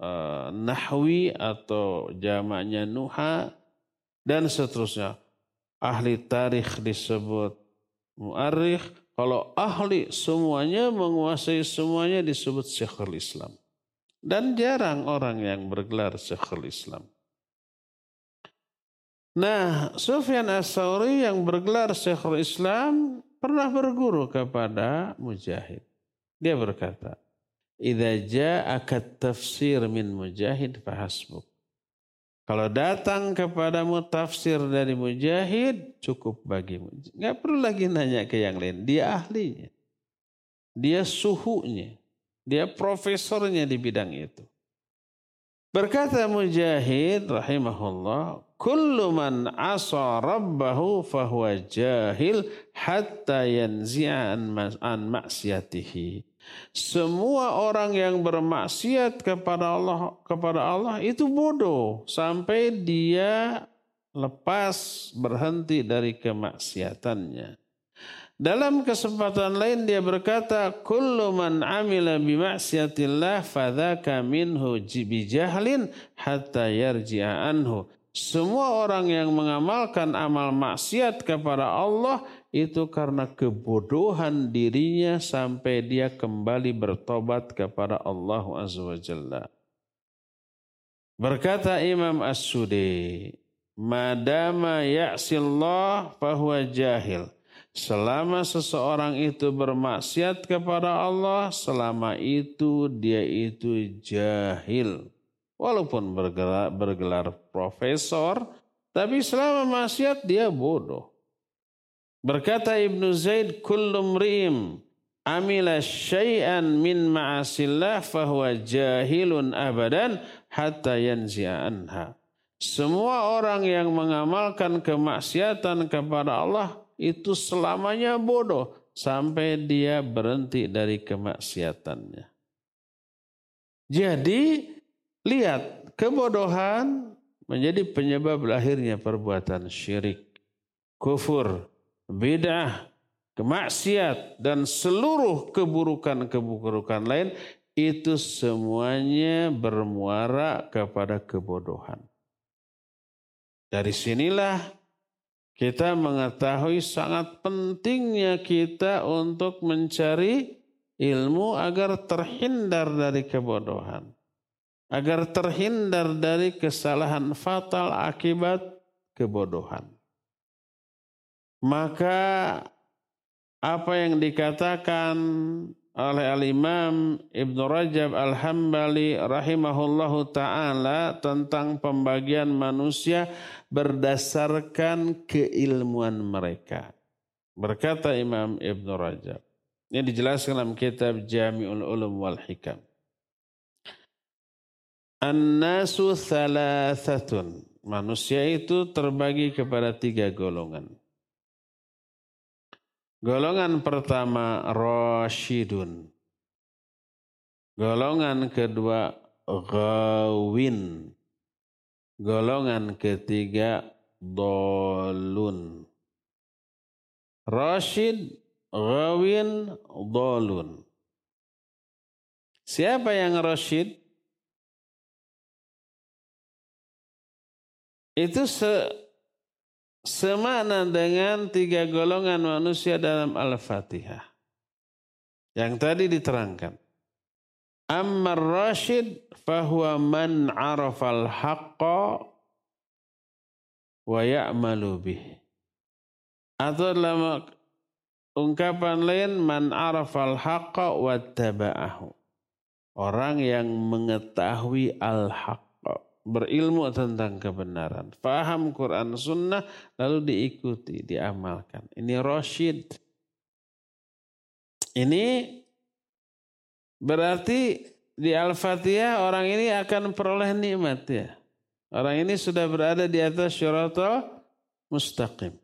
uh, nahwi atau jamaknya nuha dan seterusnya. Ahli tarikh disebut muarikh. Kalau ahli semuanya menguasai semuanya disebut syekhul Islam. Dan jarang orang yang bergelar syekhul Islam. Nah, Sufyan as-Sawri yang bergelar syekhul Islam pernah berguru kepada Mujahid. Dia berkata, Idza ja'aka tafsir min mujahid fahasbuk. Kalau datang kepadamu tafsir dari mujahid, cukup bagimu. Nggak perlu lagi nanya ke yang lain. Dia ahlinya. Dia suhunya. Dia profesornya di bidang itu. Berkata Mujahid rahimahullah, kullu man asa rabbahu fahuwa jahil hatta yanzi'a an maksiatihi. Semua orang yang bermaksiat kepada Allah kepada Allah itu bodoh sampai dia lepas berhenti dari kemaksiatannya. Dalam kesempatan lain dia berkata, "Kullu man amila bi maksiatillah fadzaka minhu bijahlin hatta yarji'a anhu." Semua orang yang mengamalkan amal maksiat kepada Allah itu karena kebodohan dirinya sampai dia kembali bertobat kepada Allah Azza wa Jalla. Berkata Imam As-Sudi, Madama ya'sillah fahuwa jahil. Selama seseorang itu bermaksiat kepada Allah, selama itu dia itu jahil. Walaupun bergelar, bergelar profesor, tapi selama maksiat dia bodoh. Berkata Ibnu Zaid, kullu mri'im amila syai'an min ma'asillah fahuwa jahilun abadan hatta yanzi'a anha. Semua orang yang mengamalkan kemaksiatan kepada Allah itu selamanya bodoh sampai dia berhenti dari kemaksiatannya. Jadi lihat kebodohan menjadi penyebab lahirnya perbuatan syirik, kufur, bid'ah, kemaksiat dan seluruh keburukan-keburukan lain itu semuanya bermuara kepada kebodohan. Dari sinilah kita mengetahui sangat pentingnya kita untuk mencari ilmu agar terhindar dari kebodohan. Agar terhindar dari kesalahan fatal akibat kebodohan maka apa yang dikatakan oleh Al-Imam Ibn Rajab Al-Hambali rahimahullahu ta'ala tentang pembagian manusia berdasarkan keilmuan mereka. Berkata Imam Ibn Rajab. Ini dijelaskan dalam kitab Jami'ul Ulum wal Hikam. An-nasu thalathatun. Manusia itu terbagi kepada tiga golongan. Golongan pertama Rashidun. Golongan kedua Gawin. Golongan ketiga Dolun. Rashid, Gawin, Dolun. Siapa yang Rashid? Itu se semakna dengan tiga golongan manusia dalam Al-Fatihah. Yang tadi diterangkan. Ammar Rashid fahuwa man arafal haqqa wa ya'malu bih. Atau dalam ungkapan lain man arafal haqqa wa taba'ahu. Orang yang mengetahui al-haq berilmu tentang kebenaran, faham Quran Sunnah, lalu diikuti, diamalkan. Ini Rashid. Ini berarti di Al-Fatihah orang ini akan peroleh nikmat ya. Orang ini sudah berada di atas syaratul mustaqim.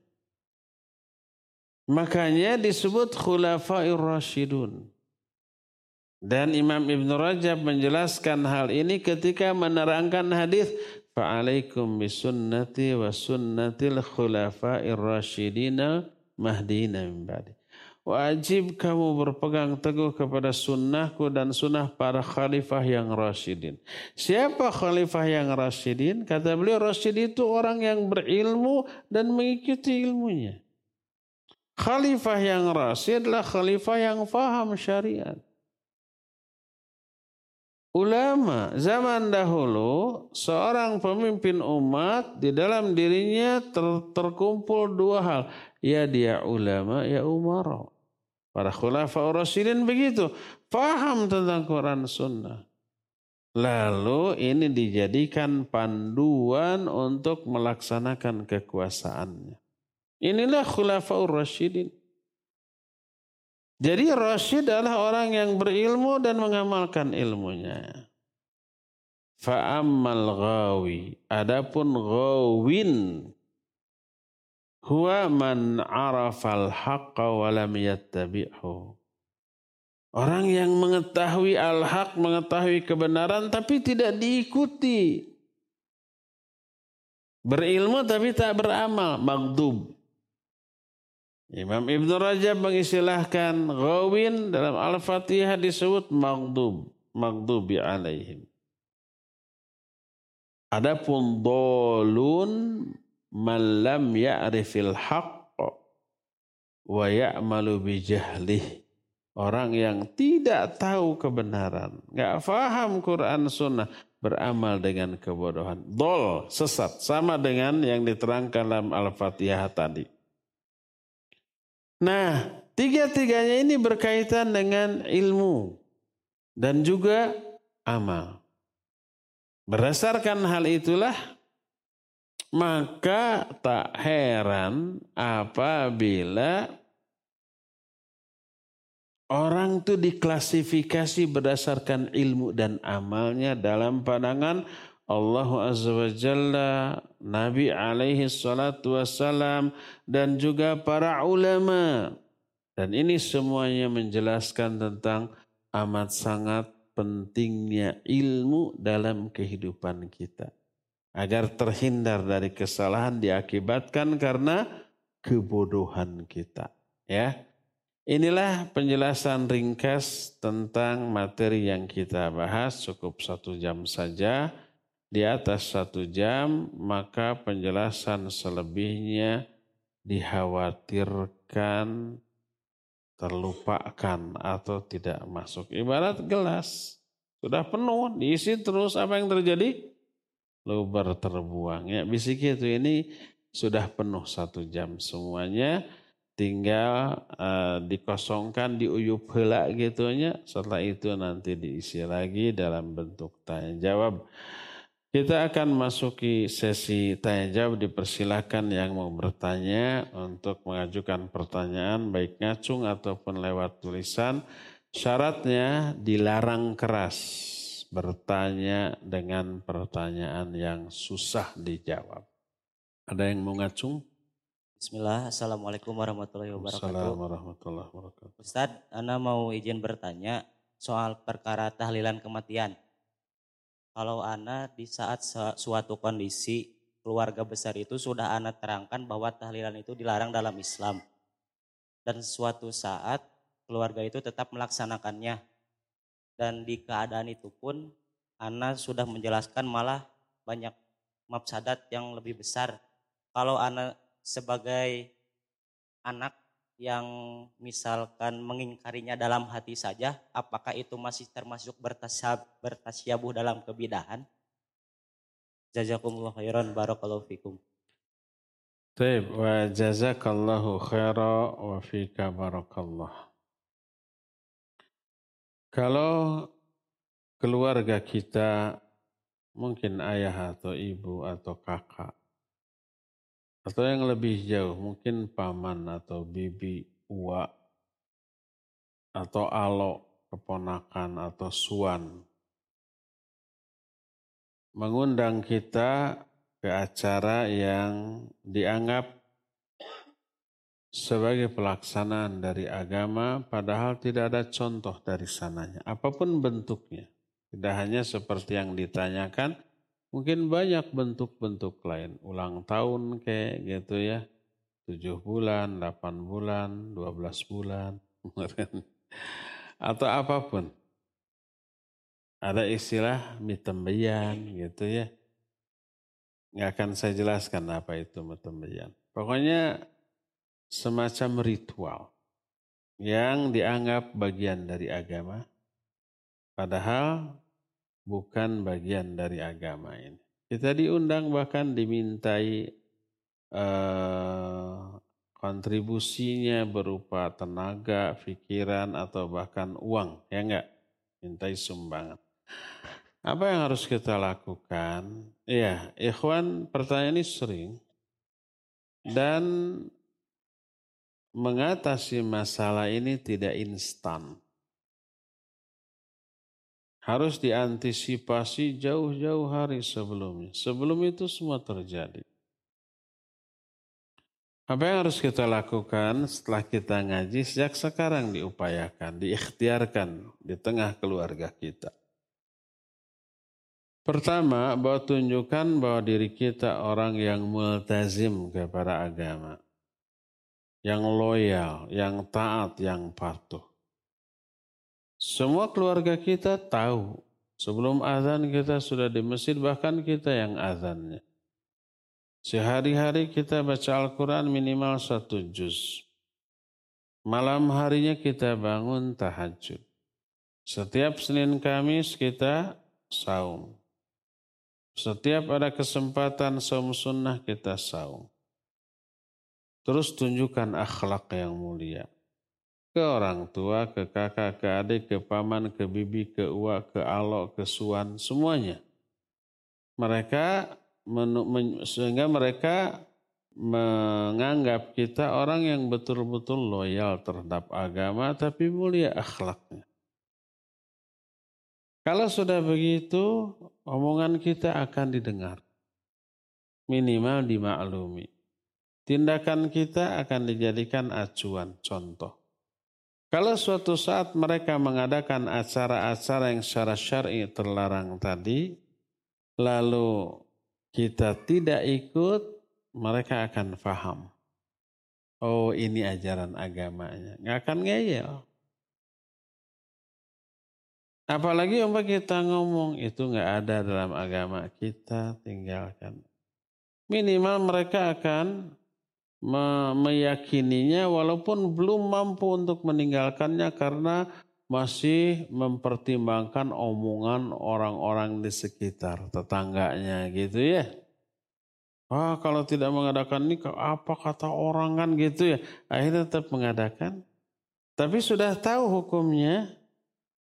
Makanya disebut khulafair rasyidun. Dan Imam Ibn Rajab menjelaskan hal ini ketika menerangkan hadis Fa'alaikum bisunnati wa sunnatil khulafair rasyidina mahdina min ba'di. Wajib kamu berpegang teguh kepada sunnahku dan sunnah para khalifah yang rasyidin. Siapa khalifah yang rasyidin? Kata beliau rasyid itu orang yang berilmu dan mengikuti ilmunya. Khalifah yang rasyid adalah khalifah yang faham syariat. Ulama zaman dahulu seorang pemimpin umat di dalam dirinya ter terkumpul dua hal. Ya dia ulama, ya umara. Para khulafa rasyidin begitu. Faham tentang Quran Sunnah. Lalu ini dijadikan panduan untuk melaksanakan kekuasaannya. Inilah khulafa rasyidin. Jadi rasyid adalah orang yang berilmu dan mengamalkan ilmunya. Fa'ammal ghawi. Adapun ghawin huwa man arafal haqqa wa lam yattabi'hu. Orang yang mengetahui al-haq, mengetahui kebenaran tapi tidak diikuti. Berilmu tapi tak beramal, magdub. Imam Ibn Rajab mengistilahkan gawin dalam Al-Fatihah disebut magdub, magdubi alaihim. Adapun dolun man lam ya'rifil haqq wa ya'malu bijahlih. Orang yang tidak tahu kebenaran, nggak faham Quran Sunnah, beramal dengan kebodohan. Dol, sesat, sama dengan yang diterangkan dalam Al-Fatihah tadi. Nah, tiga-tiganya ini berkaitan dengan ilmu dan juga amal. Berdasarkan hal itulah maka tak heran apabila orang itu diklasifikasi berdasarkan ilmu dan amalnya dalam pandangan Allah Azza wa Jalla, Nabi alaihi salatu wassalam, dan juga para ulama. Dan ini semuanya menjelaskan tentang amat sangat pentingnya ilmu dalam kehidupan kita agar terhindar dari kesalahan diakibatkan karena kebodohan kita. Ya, inilah penjelasan ringkas tentang materi yang kita bahas cukup satu jam saja. Di atas satu jam maka penjelasan selebihnya dikhawatirkan terlupakan atau tidak masuk. Ibarat gelas sudah penuh diisi terus apa yang terjadi? luber terbuang. Ya bisik itu ini sudah penuh satu jam semuanya tinggal uh, dikosongkan diuyup hela gitunya setelah itu nanti diisi lagi dalam bentuk tanya jawab kita akan masuki sesi tanya jawab dipersilakan yang mau bertanya untuk mengajukan pertanyaan baik ngacung ataupun lewat tulisan syaratnya dilarang keras bertanya dengan pertanyaan yang susah dijawab. Ada yang mau ngacung? Bismillah, Assalamualaikum warahmatullahi wabarakatuh. Assalamualaikum warahmatullahi wabarakatuh. Ustadz, Anda mau izin bertanya soal perkara tahlilan kematian. Kalau Anda di saat suatu kondisi keluarga besar itu sudah Anda terangkan bahwa tahlilan itu dilarang dalam Islam. Dan suatu saat keluarga itu tetap melaksanakannya dan di keadaan itu pun Ana sudah menjelaskan malah banyak mafsadat yang lebih besar. Kalau Ana sebagai anak yang misalkan mengingkarinya dalam hati saja, apakah itu masih termasuk bertasyab, bertasyabuh dalam kebidahan? Jazakumullah khairan barakallahu fikum. Taib wa jazakallahu khaira wa fika barakallah. Kalau keluarga kita mungkin ayah atau ibu atau kakak atau yang lebih jauh mungkin paman atau bibi, uak atau alo, keponakan atau suan. Mengundang kita ke acara yang dianggap sebagai pelaksanaan dari agama padahal tidak ada contoh dari sananya. Apa pun bentuknya. Tidak hanya seperti yang ditanyakan mungkin banyak bentuk-bentuk lain ulang tahun kayak gitu ya tujuh bulan, delapan bulan, dua belas bulan, atau apa pun. Ada istilah mitembayan gitu ya. Nggak akan saya jelaskan apa itu mitembayan. Pokoknya semacam ritual yang dianggap bagian dari agama, padahal bukan bagian dari agama ini. Kita diundang bahkan dimintai Eh, kontribusinya berupa tenaga, pikiran, atau bahkan uang, ya enggak? Mintai sumbangan. Apa yang harus kita lakukan? Iya, ikhwan pertanyaan ini sering. Dan mengatasi masalah ini tidak instan. Harus diantisipasi jauh-jauh hari sebelumnya. Sebelum itu semua terjadi. Apa yang harus kita lakukan setelah kita ngaji sejak sekarang diupayakan, diikhtiarkan di tengah keluarga kita. Pertama, bahwa tunjukkan bahwa diri kita orang yang multazim kepada agama. Yang loyal, yang taat, yang patuh. Semua keluarga kita tahu. Sebelum azan kita sudah di masjid, bahkan kita yang azannya. Sehari-hari kita baca Al-Quran minimal satu juz. Malam harinya kita bangun tahajud. Setiap Senin Kamis kita saum. Setiap ada kesempatan saum sunnah kita saum. Terus tunjukkan akhlak yang mulia. Ke orang tua, ke kakak, ke adik, ke paman, ke bibi, ke uak, ke alok, ke suan, semuanya. Mereka sehingga mereka menganggap kita orang yang betul-betul loyal terhadap agama tapi mulia akhlaknya. Kalau sudah begitu, omongan kita akan didengar. Minimal dimaklumi. Tindakan kita akan dijadikan acuan, contoh. Kalau suatu saat mereka mengadakan acara-acara yang secara syar'i terlarang tadi, lalu kita tidak ikut, mereka akan faham. Oh ini ajaran agamanya. Nggak akan ngeyel. Apalagi umpah kita ngomong itu nggak ada dalam agama kita, tinggalkan. Minimal mereka akan meyakininya walaupun belum mampu untuk meninggalkannya karena masih mempertimbangkan omongan orang-orang di sekitar tetangganya gitu ya. Ah kalau tidak mengadakan nikah apa kata orang kan gitu ya. Akhirnya tetap mengadakan. Tapi sudah tahu hukumnya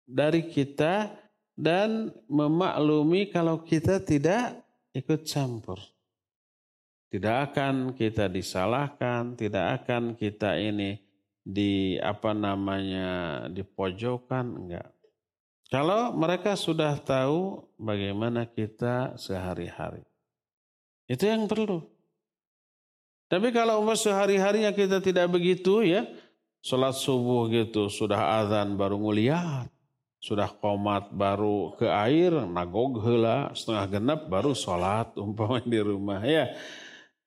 dari kita dan memaklumi kalau kita tidak ikut campur. Tidak akan kita disalahkan, tidak akan kita ini di apa namanya di pojokan enggak. Kalau mereka sudah tahu bagaimana kita sehari-hari. Itu yang perlu. Tapi kalau umat sehari-harinya kita tidak begitu ya, sholat subuh gitu, sudah azan baru nguliat, sudah komat baru ke air, nagog hela, setengah genap baru sholat umpamanya di rumah ya.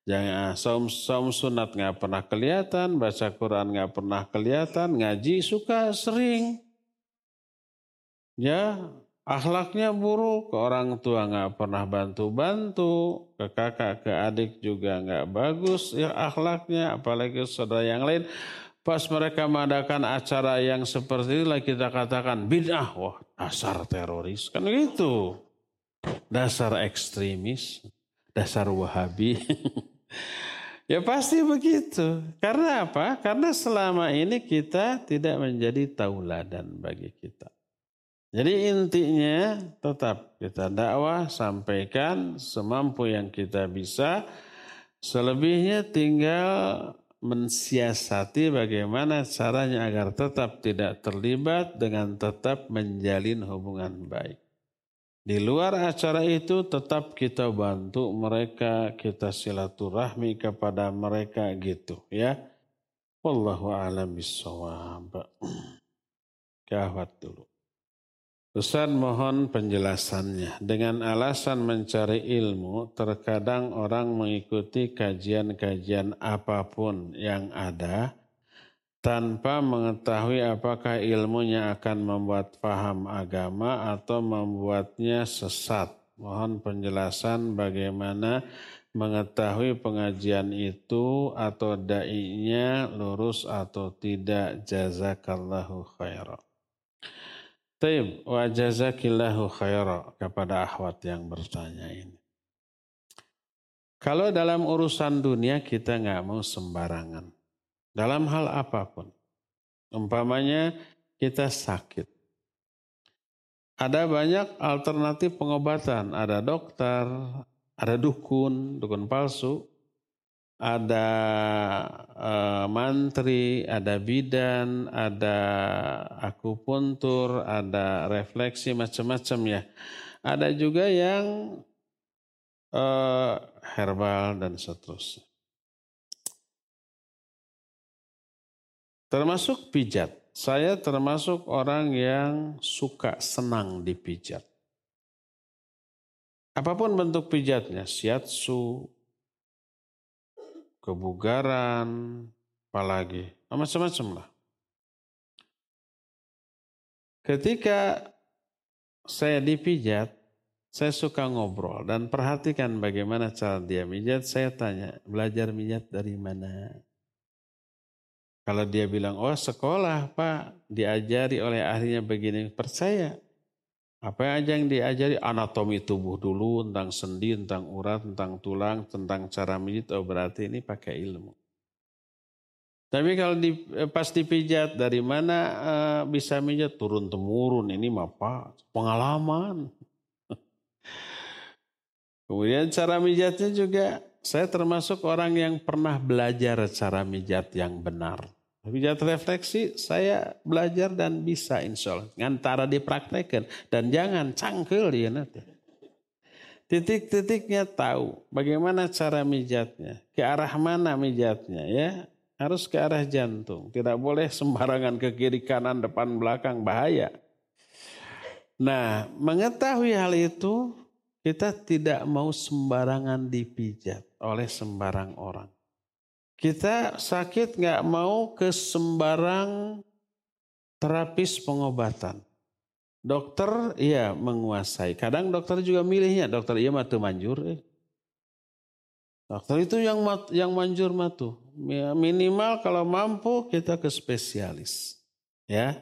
Jangan saum saum sunat nggak pernah kelihatan, baca Quran nggak pernah kelihatan, ngaji suka sering. Ya, akhlaknya buruk, ke orang tua nggak pernah bantu-bantu, ke kakak, ke adik juga nggak bagus ya akhlaknya, apalagi saudara yang lain. Pas mereka mengadakan acara yang seperti itulah kita katakan bid'ah, wah dasar teroris, kan gitu. Dasar ekstremis, dasar wahabi. Ya pasti begitu. Karena apa? Karena selama ini kita tidak menjadi tauladan bagi kita. Jadi intinya tetap kita dakwah, sampaikan semampu yang kita bisa. Selebihnya tinggal mensiasati bagaimana caranya agar tetap tidak terlibat dengan tetap menjalin hubungan baik. Di luar acara itu tetap kita bantu mereka, kita silaturahmi kepada mereka gitu ya. Wallahu a'lam bishawab. Gawat dulu. Ustaz mohon penjelasannya. Dengan alasan mencari ilmu, terkadang orang mengikuti kajian-kajian apa pun yang ada, tanpa mengetahui apakah ilmunya akan membuat paham agama atau membuatnya sesat. Mohon penjelasan bagaimana mengetahui pengajian itu atau dai-nya lurus atau tidak. Jazakallahu khairan. Taib wa jazakillahu khairan kepada akhwat yang bertanya ini. Kalau dalam urusan dunia kita nggak mau sembarangan. Dalam hal apa pun. Umpamanya kita sakit. Ada banyak alternatif pengobatan. Ada dokter, ada dukun, dukun palsu, ada uh, mantri, ada bidan, ada akupuntur, ada refleksi macam-macam ya. Ada juga yang uh, herbal dan seterusnya. Termasuk pijat. Saya termasuk orang yang suka senang dipijat. Apa pun bentuk pijatnya, shiatsu, kebugaran, apalagi, macam-macam lah. Ketika saya dipijat, saya suka ngobrol dan perhatikan bagaimana cara dia mijat. Saya tanya, belajar mijat dari mana? Kalau dia bilang, oh sekolah pak, diajari oleh ahlinya begini, percaya. Apa aja yang diajari anatomi tubuh dulu, tentang sendi, tentang urat, tentang tulang, tentang cara mijit, oh berarti ini pakai ilmu. Tapi kalau di, eh, pas dipijat, dari mana uh, bisa mijat? Turun temurun, ini mah pak, pengalaman. Kemudian cara mijatnya juga, saya termasuk orang yang pernah belajar cara mijat yang benar. Pijat refleksi saya belajar dan bisa insya Allah. Ngantara dipraktekkan. Dan jangan cangkel ya nanti. Titik-titiknya tahu bagaimana cara mijatnya. Ke arah mana mijatnya ya. Harus ke arah jantung. Tidak boleh sembarangan ke kiri kanan depan belakang bahaya. Nah mengetahui hal itu kita tidak mau sembarangan dipijat oleh sembarang orang. Kita sakit nggak mau ke sembarang terapis pengobatan. Dokter ya menguasai. Kadang dokter juga milihnya. Dokter iya matu manjur. Eh. Dokter itu yang yang manjur matu. Ya, minimal kalau mampu kita ke spesialis. Ya.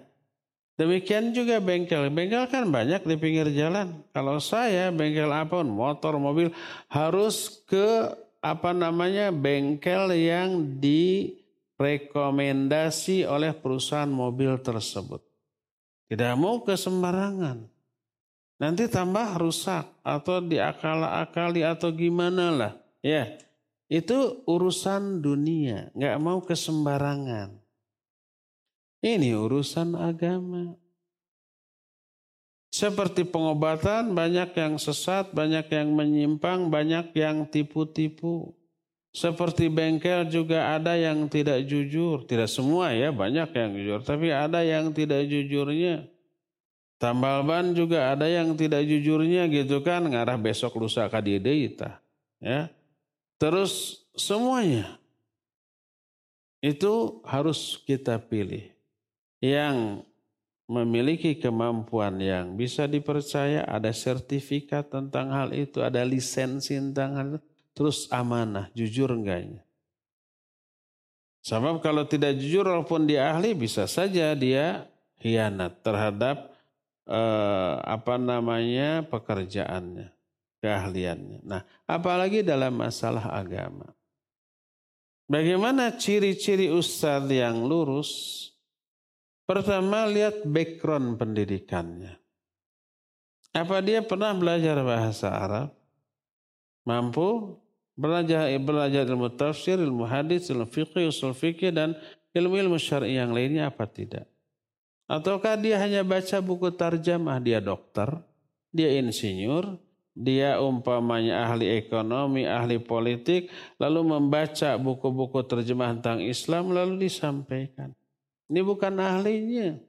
Demikian juga bengkel. Bengkel kan banyak di pinggir jalan. Kalau saya bengkel apa pun, motor, mobil harus ke apa namanya bengkel yang direkomendasi oleh perusahaan mobil tersebut. Tidak mau ke sembarangan. Nanti tambah rusak atau diakal-akali atau gimana lah. Ya, itu urusan dunia. Nggak mau ke sembarangan. Ini urusan agama. Seperti pengobatan banyak yang sesat, banyak yang menyimpang, banyak yang tipu-tipu. Seperti bengkel juga ada yang tidak jujur. Tidak semua ya, banyak yang jujur. Tapi ada yang tidak jujurnya. Tambal ban juga ada yang tidak jujurnya gitu kan. Ngarah besok lusa kadideita. Ya. Terus semuanya. Itu harus kita pilih. Yang memiliki kemampuan yang bisa dipercaya, ada sertifikat tentang hal itu, ada lisensi tentang hal itu, terus amanah, jujur enggaknya. Sebab kalau tidak jujur walaupun dia ahli bisa saja dia hianat terhadap eh, apa namanya pekerjaannya, keahliannya. Nah, apalagi dalam masalah agama. Bagaimana ciri-ciri ustadz yang lurus Pertama lihat background pendidikannya. Apa dia pernah belajar bahasa Arab? Mampu belajar belajar ilmu tafsir, ilmu hadis, ilmu fikih, usul fikih dan ilmu-ilmu syar'i yang lainnya apa tidak? Ataukah dia hanya baca buku tarjamah dia dokter? dia insinyur, dia umpamanya ahli ekonomi, ahli politik, lalu membaca buku-buku terjemahan tentang Islam lalu disampaikan. Ini bukan ahlinya.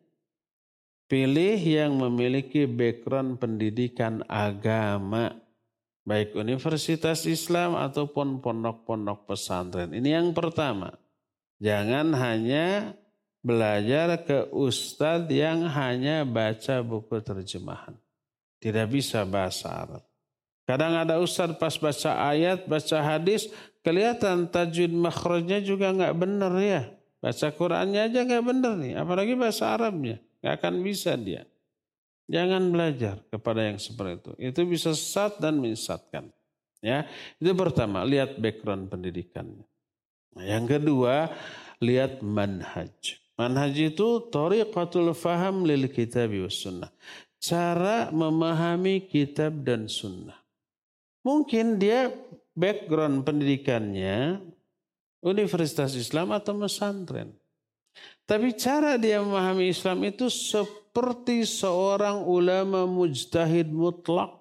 Pilih yang memiliki background pendidikan agama. Baik universitas Islam ataupun pondok-pondok pesantren. Ini yang pertama. Jangan hanya belajar ke ustadz yang hanya baca buku terjemahan. Tidak bisa bahasa Arab. Kadang ada ustadz pas baca ayat, baca hadis, kelihatan tajwid makhrajnya juga nggak benar ya. Baca Qurannya aja nggak benar nih, apalagi bahasa Arabnya. Nggak akan bisa dia. Jangan belajar kepada yang seperti itu. Itu bisa sesat dan menyesatkan. Ya, itu pertama, lihat background pendidikannya. Nah, yang kedua, lihat manhaj. Manhaj itu tariqatul faham lil kitab was sunnah. Cara memahami kitab dan sunnah. Mungkin dia background pendidikannya universitas Islam atau pesantren. Tapi cara dia memahami Islam itu seperti seorang ulama mujtahid mutlak.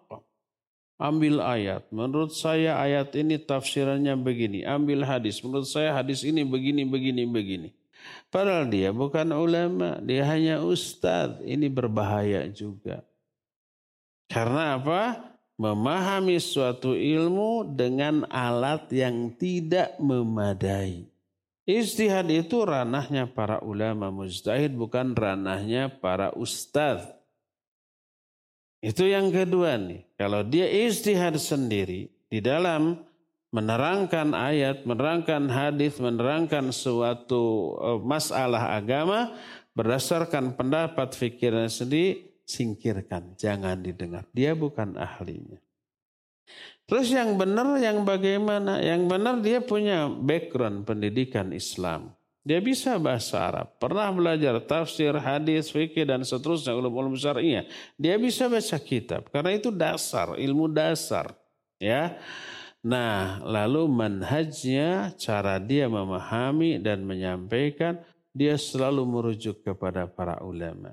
Ambil ayat. Menurut saya ayat ini tafsirannya begini. Ambil hadis. Menurut saya hadis ini begini, begini, begini. Padahal dia bukan ulama. Dia hanya ustadz. Ini berbahaya juga. Karena apa? Memahami suatu ilmu dengan alat yang tidak memadai. Istihad itu ranahnya para ulama mujtahid bukan ranahnya para ustadz. Itu yang kedua nih. Kalau dia istihad sendiri di dalam menerangkan ayat, menerangkan hadis, menerangkan suatu eh, masalah agama berdasarkan pendapat fikirnya sendiri, singkirkan, jangan didengar. Dia bukan ahlinya. Terus yang benar yang bagaimana? Yang benar dia punya background pendidikan Islam. Dia bisa bahasa Arab, pernah belajar tafsir, hadis, fikih dan seterusnya ulum-ulum syariah. Dia bisa baca kitab karena itu dasar, ilmu dasar, ya. Nah, lalu manhajnya, cara dia memahami dan menyampaikan, dia selalu merujuk kepada para ulama.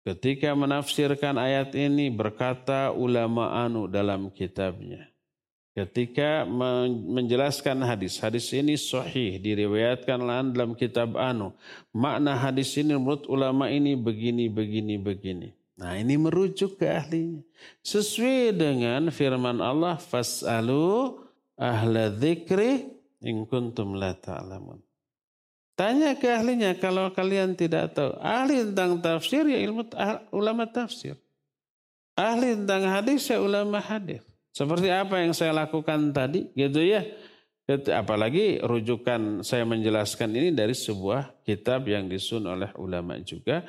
Ketika menafsirkan ayat ini berkata ulama anu dalam kitabnya. Ketika menjelaskan hadis, hadis ini sahih diriwayatkan dalam kitab anu. Makna hadis ini menurut ulama ini begini, begini, begini. Nah ini merujuk ke ahlinya. Sesuai dengan firman Allah, Fas'alu ahla dzikri in kuntum la ta'lamun. Tanya ke ahlinya kalau kalian tidak tahu. Ahli tentang tafsir ya ilmu ah, ulama tafsir. Ahli tentang hadis ya ulama hadis. Seperti apa yang saya lakukan tadi gitu ya. Apalagi rujukan saya menjelaskan ini dari sebuah kitab yang disun oleh ulama juga.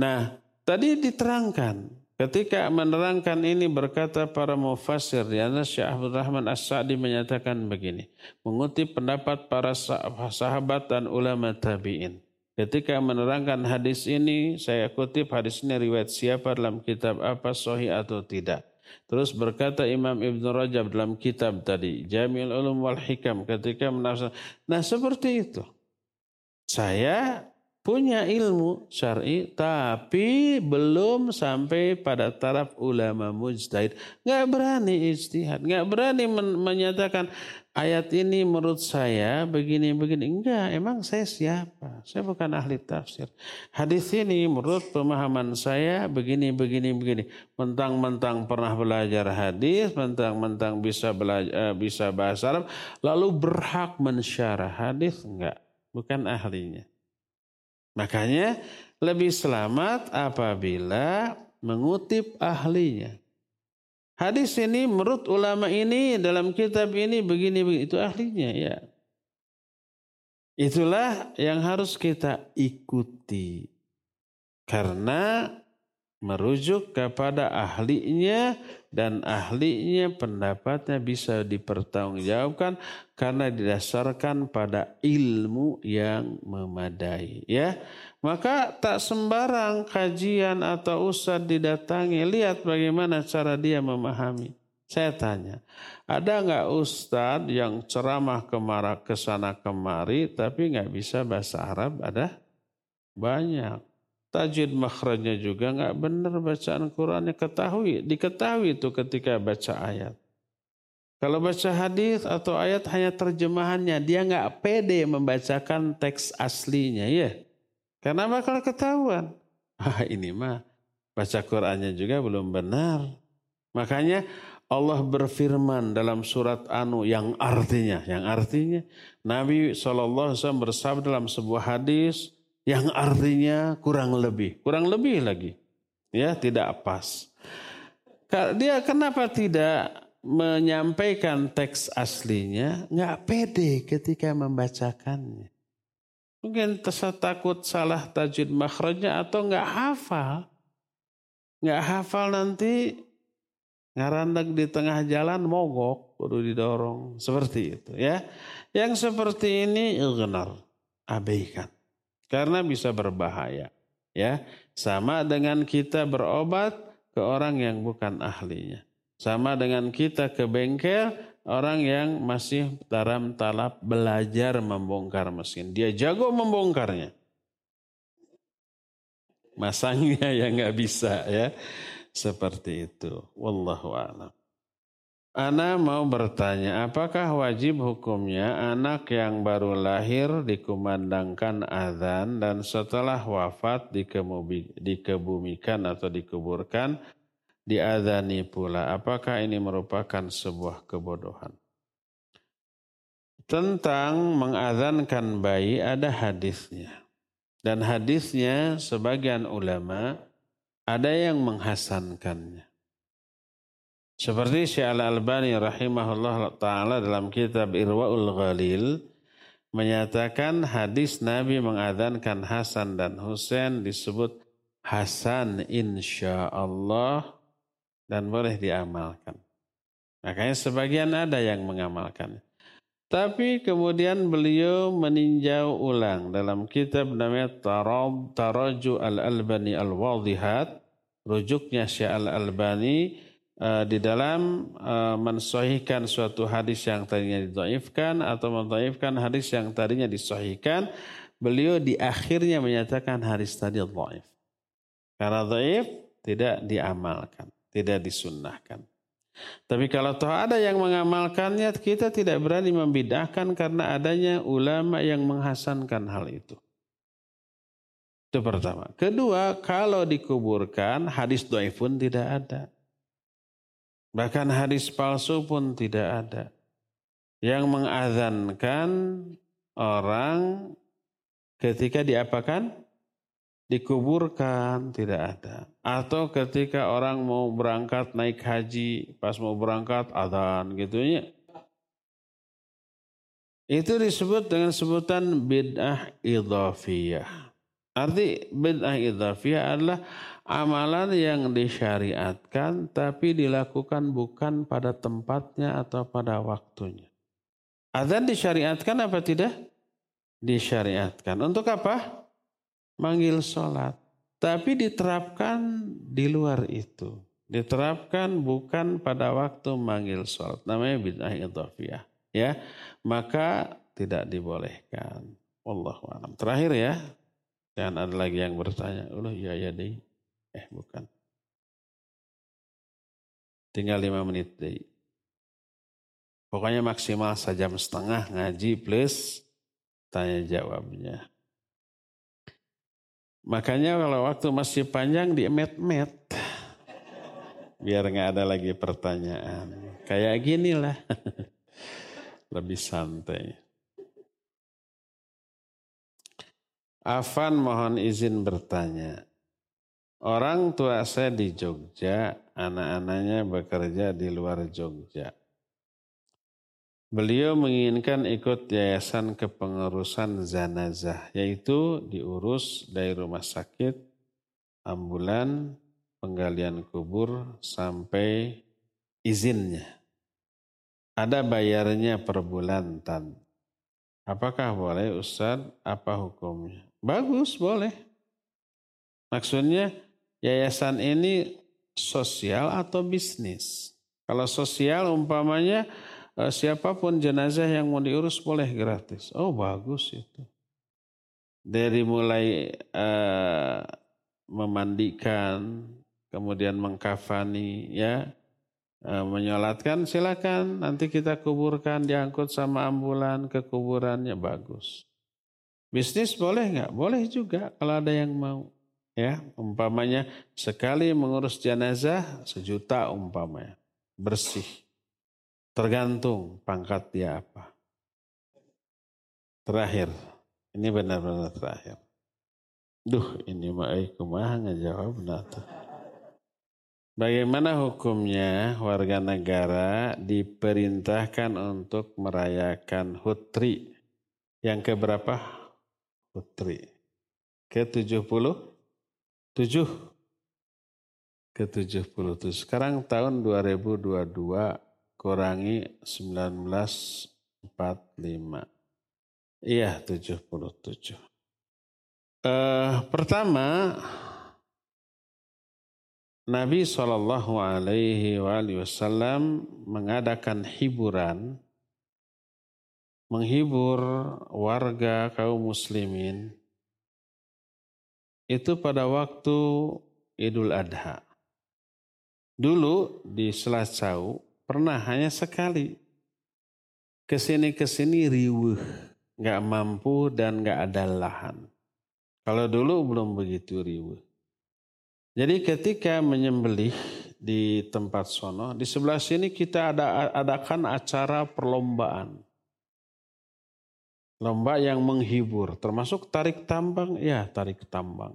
Nah tadi diterangkan Ketika menerangkan ini berkata para mufassir di atas Syekh Abdul Rahman As-Sa'di menyatakan begini. Mengutip pendapat para sahabat dan ulama tabi'in. Ketika menerangkan hadis ini, saya kutip hadis ini riwayat siapa dalam kitab apa sahih atau tidak. Terus berkata Imam Ibn Rajab dalam kitab tadi, Jamil Ulum wal Hikam ketika menafsir. Nah seperti itu. Saya punya ilmu syar'i tapi belum sampai pada taraf ulama mujtahid. Nggak berani ijtihad nggak berani men menyatakan ayat ini menurut saya begini begini. Enggak emang saya siapa? Saya bukan ahli tafsir. Hadis ini menurut pemahaman saya begini begini begini. Mentang-mentang pernah belajar hadis mentang-mentang bisa belajar eh, bisa bahasa Arab lalu berhak mensyarah hadis enggak bukan ahlinya Makanya lebih selamat apabila mengutip ahlinya. Hadis ini menurut ulama ini dalam kitab ini begini, begini itu ahlinya ya. Itulah yang harus kita ikuti. Karena merujuk kepada ahlinya dan ahlinya pendapatnya bisa dipertanggungjawabkan karena didasarkan pada ilmu yang memadai ya. Maka tak sembarang kajian atau ustadz didatangi. Lihat bagaimana cara dia memahami. Saya tanya ada nggak ustadz yang ceramah kemara ke sana kemari tapi nggak bisa bahasa Arab? Ada? Banyak tajwid makhrajnya juga nggak benar bacaan Qurannya ketahui diketahui itu ketika baca ayat. Kalau baca hadis atau ayat hanya terjemahannya dia nggak pede membacakan teks aslinya ya karena bakal ketahuan. Ah ini mah baca Qurannya juga belum benar. Makanya Allah berfirman dalam surat Anu yang artinya, yang artinya Nabi SAW bersabda dalam sebuah hadis yang artinya kurang lebih, kurang lebih lagi, ya tidak pas. Dia kenapa tidak menyampaikan teks aslinya? Nggak pede ketika membacakannya. Mungkin takut salah tajwid makhrajnya atau nggak hafal. Nggak hafal nanti ngarandak di tengah jalan mogok perlu didorong seperti itu ya yang seperti ini benar abaikan karena bisa berbahaya ya. Sama dengan kita berobat ke orang yang bukan ahlinya. Sama dengan kita ke bengkel orang yang masih dalam talap belajar membongkar mesin. Dia jago membongkarnya. Masangnya yang nggak bisa ya. Seperti itu. Wallahu a'lam. Ana mau bertanya, apakah wajib hukumnya anak yang baru lahir dikumandangkan azan dan setelah wafat dikebumikan atau dikuburkan diadani pula? Apakah ini merupakan sebuah kebodohan? Tentang mengazankan bayi ada hadisnya. Dan hadisnya sebagian ulama ada yang menghasankannya. Seperti Syekh Al-Albani rahimahullah taala dalam kitab Irwaul Ghalil menyatakan hadis Nabi mengadhankan Hasan dan Husain disebut Hasan insya Allah dan boleh diamalkan. Makanya sebagian ada yang mengamalkan. Tapi kemudian beliau meninjau ulang dalam kitab namanya Taraju Al-Albani Al-Wadihat. Rujuknya Syekh Al-Albani uh, di dalam uh, mensohihkan suatu hadis yang tadinya didoifkan atau mendoifkan hadis yang tadinya disohihkan. Beliau di akhirnya menyatakan hadis tadi doif. Karena doif tidak diamalkan, tidak disunnahkan. Tapi kalau toh ada yang mengamalkannya, kita tidak berani membidahkan karena adanya ulama yang menghasankan hal itu. Itu pertama. Kedua, kalau dikuburkan, hadis doif pun tidak ada. Bahkan hadis palsu pun tidak ada. Yang mengazankan orang ketika diapakan? dikuburkan tidak ada. Atau ketika orang mau berangkat naik haji, pas mau berangkat adzan gitu ya. Itu disebut dengan sebutan bid'ah idhafiyah. Arti bid'ah idhafiyah adalah amalan yang disyariatkan tapi dilakukan bukan pada tempatnya atau pada waktunya. Adzan disyariatkan apa tidak? Disyariatkan. Untuk apa? manggil sholat. Tapi diterapkan di luar itu. Diterapkan bukan pada waktu manggil sholat. Namanya bid'ah idhafiyah. Ya, maka tidak dibolehkan. Allah Terakhir ya, jangan ada lagi yang bertanya. Allah ya ya deh. Eh bukan. Tinggal lima menit deh. Pokoknya maksimal sejam setengah ngaji plus tanya jawabnya. Makanya kalau waktu masih panjang di met-met. Biar nggak ada lagi pertanyaan. Kayak gini lah. Lebih santai. Afan mohon izin bertanya. Orang tua saya di Jogja, anak-anaknya bekerja di luar Jogja. Beliau menginginkan ikut yayasan kepengurusan zanazah, yaitu diurus dari rumah sakit, ambulan, penggalian kubur, sampai izinnya. Ada bayarnya per bulan, Tan. Apakah boleh Ustaz? Apa hukumnya? Bagus, boleh. Maksudnya yayasan ini sosial atau bisnis? Kalau sosial umpamanya uh, siapa pun jenazah yang mau diurus boleh gratis. Oh bagus itu. Dari mulai uh, memandikan, kemudian mengkafani, ya, e, menyolatkan silakan nanti kita kuburkan diangkut sama ambulan ke kuburannya bagus. Bisnis boleh nggak? Boleh juga kalau ada yang mau. Ya, umpamanya sekali mengurus jenazah sejuta umpamanya. Bersih. Tergantung pangkat dia apa. Terakhir. Ini benar-benar terakhir. Duh, ini mah mah ngejawab nata. Bagaimana hukumnya warga negara diperintahkan untuk merayakan Hutri yang keberapa? Hutri. Ke-70? 7? Ke-77. Sekarang tahun 2022 kurangi 1945. Iya, 77. Uh, pertama, Nabi Shallallahu Alaihi Wasallam mengadakan hiburan, menghibur warga kaum muslimin itu pada waktu Idul Adha. Dulu di Selasau pernah hanya sekali ke sini ke sini riuh, nggak mampu dan nggak ada lahan. Kalau dulu belum begitu riuh. Jadi ketika menyembelih di tempat sono, di sebelah sini kita ada adakan acara perlombaan. Lomba yang menghibur, termasuk tarik tambang, ya tarik tambang.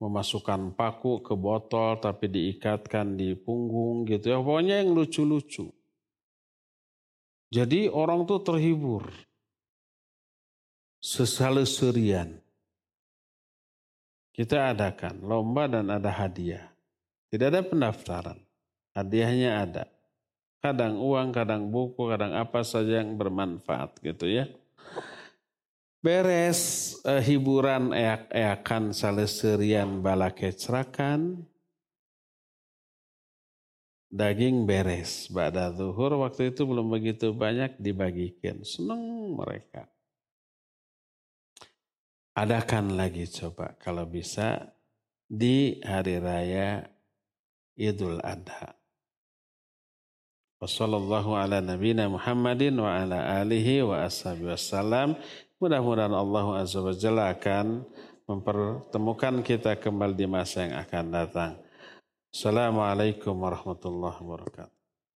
Memasukkan paku ke botol tapi diikatkan di punggung gitu ya. Pokoknya yang lucu-lucu. Jadi orang tuh terhibur. Sesaleserian. Kita adakan lomba dan ada hadiah. Tidak ada pendaftaran. Hadiahnya ada. Kadang uang, kadang buku, kadang apa saja yang bermanfaat gitu ya. Beres eh, hiburan eak-eakan saleserian bala kecerakan. Daging beres. Pada zuhur waktu itu belum begitu banyak dibagikan. Senang mereka. Adakan lagi coba kalau bisa di hari raya Idul Adha. Wassallallahu ala nabina Muhammadin wa ala alihi wa ashabi wassalam. Mudah-mudahan Allah Azza wa Jalla akan mempertemukan kita kembali di masa yang akan datang. Assalamualaikum warahmatullahi wabarakatuh.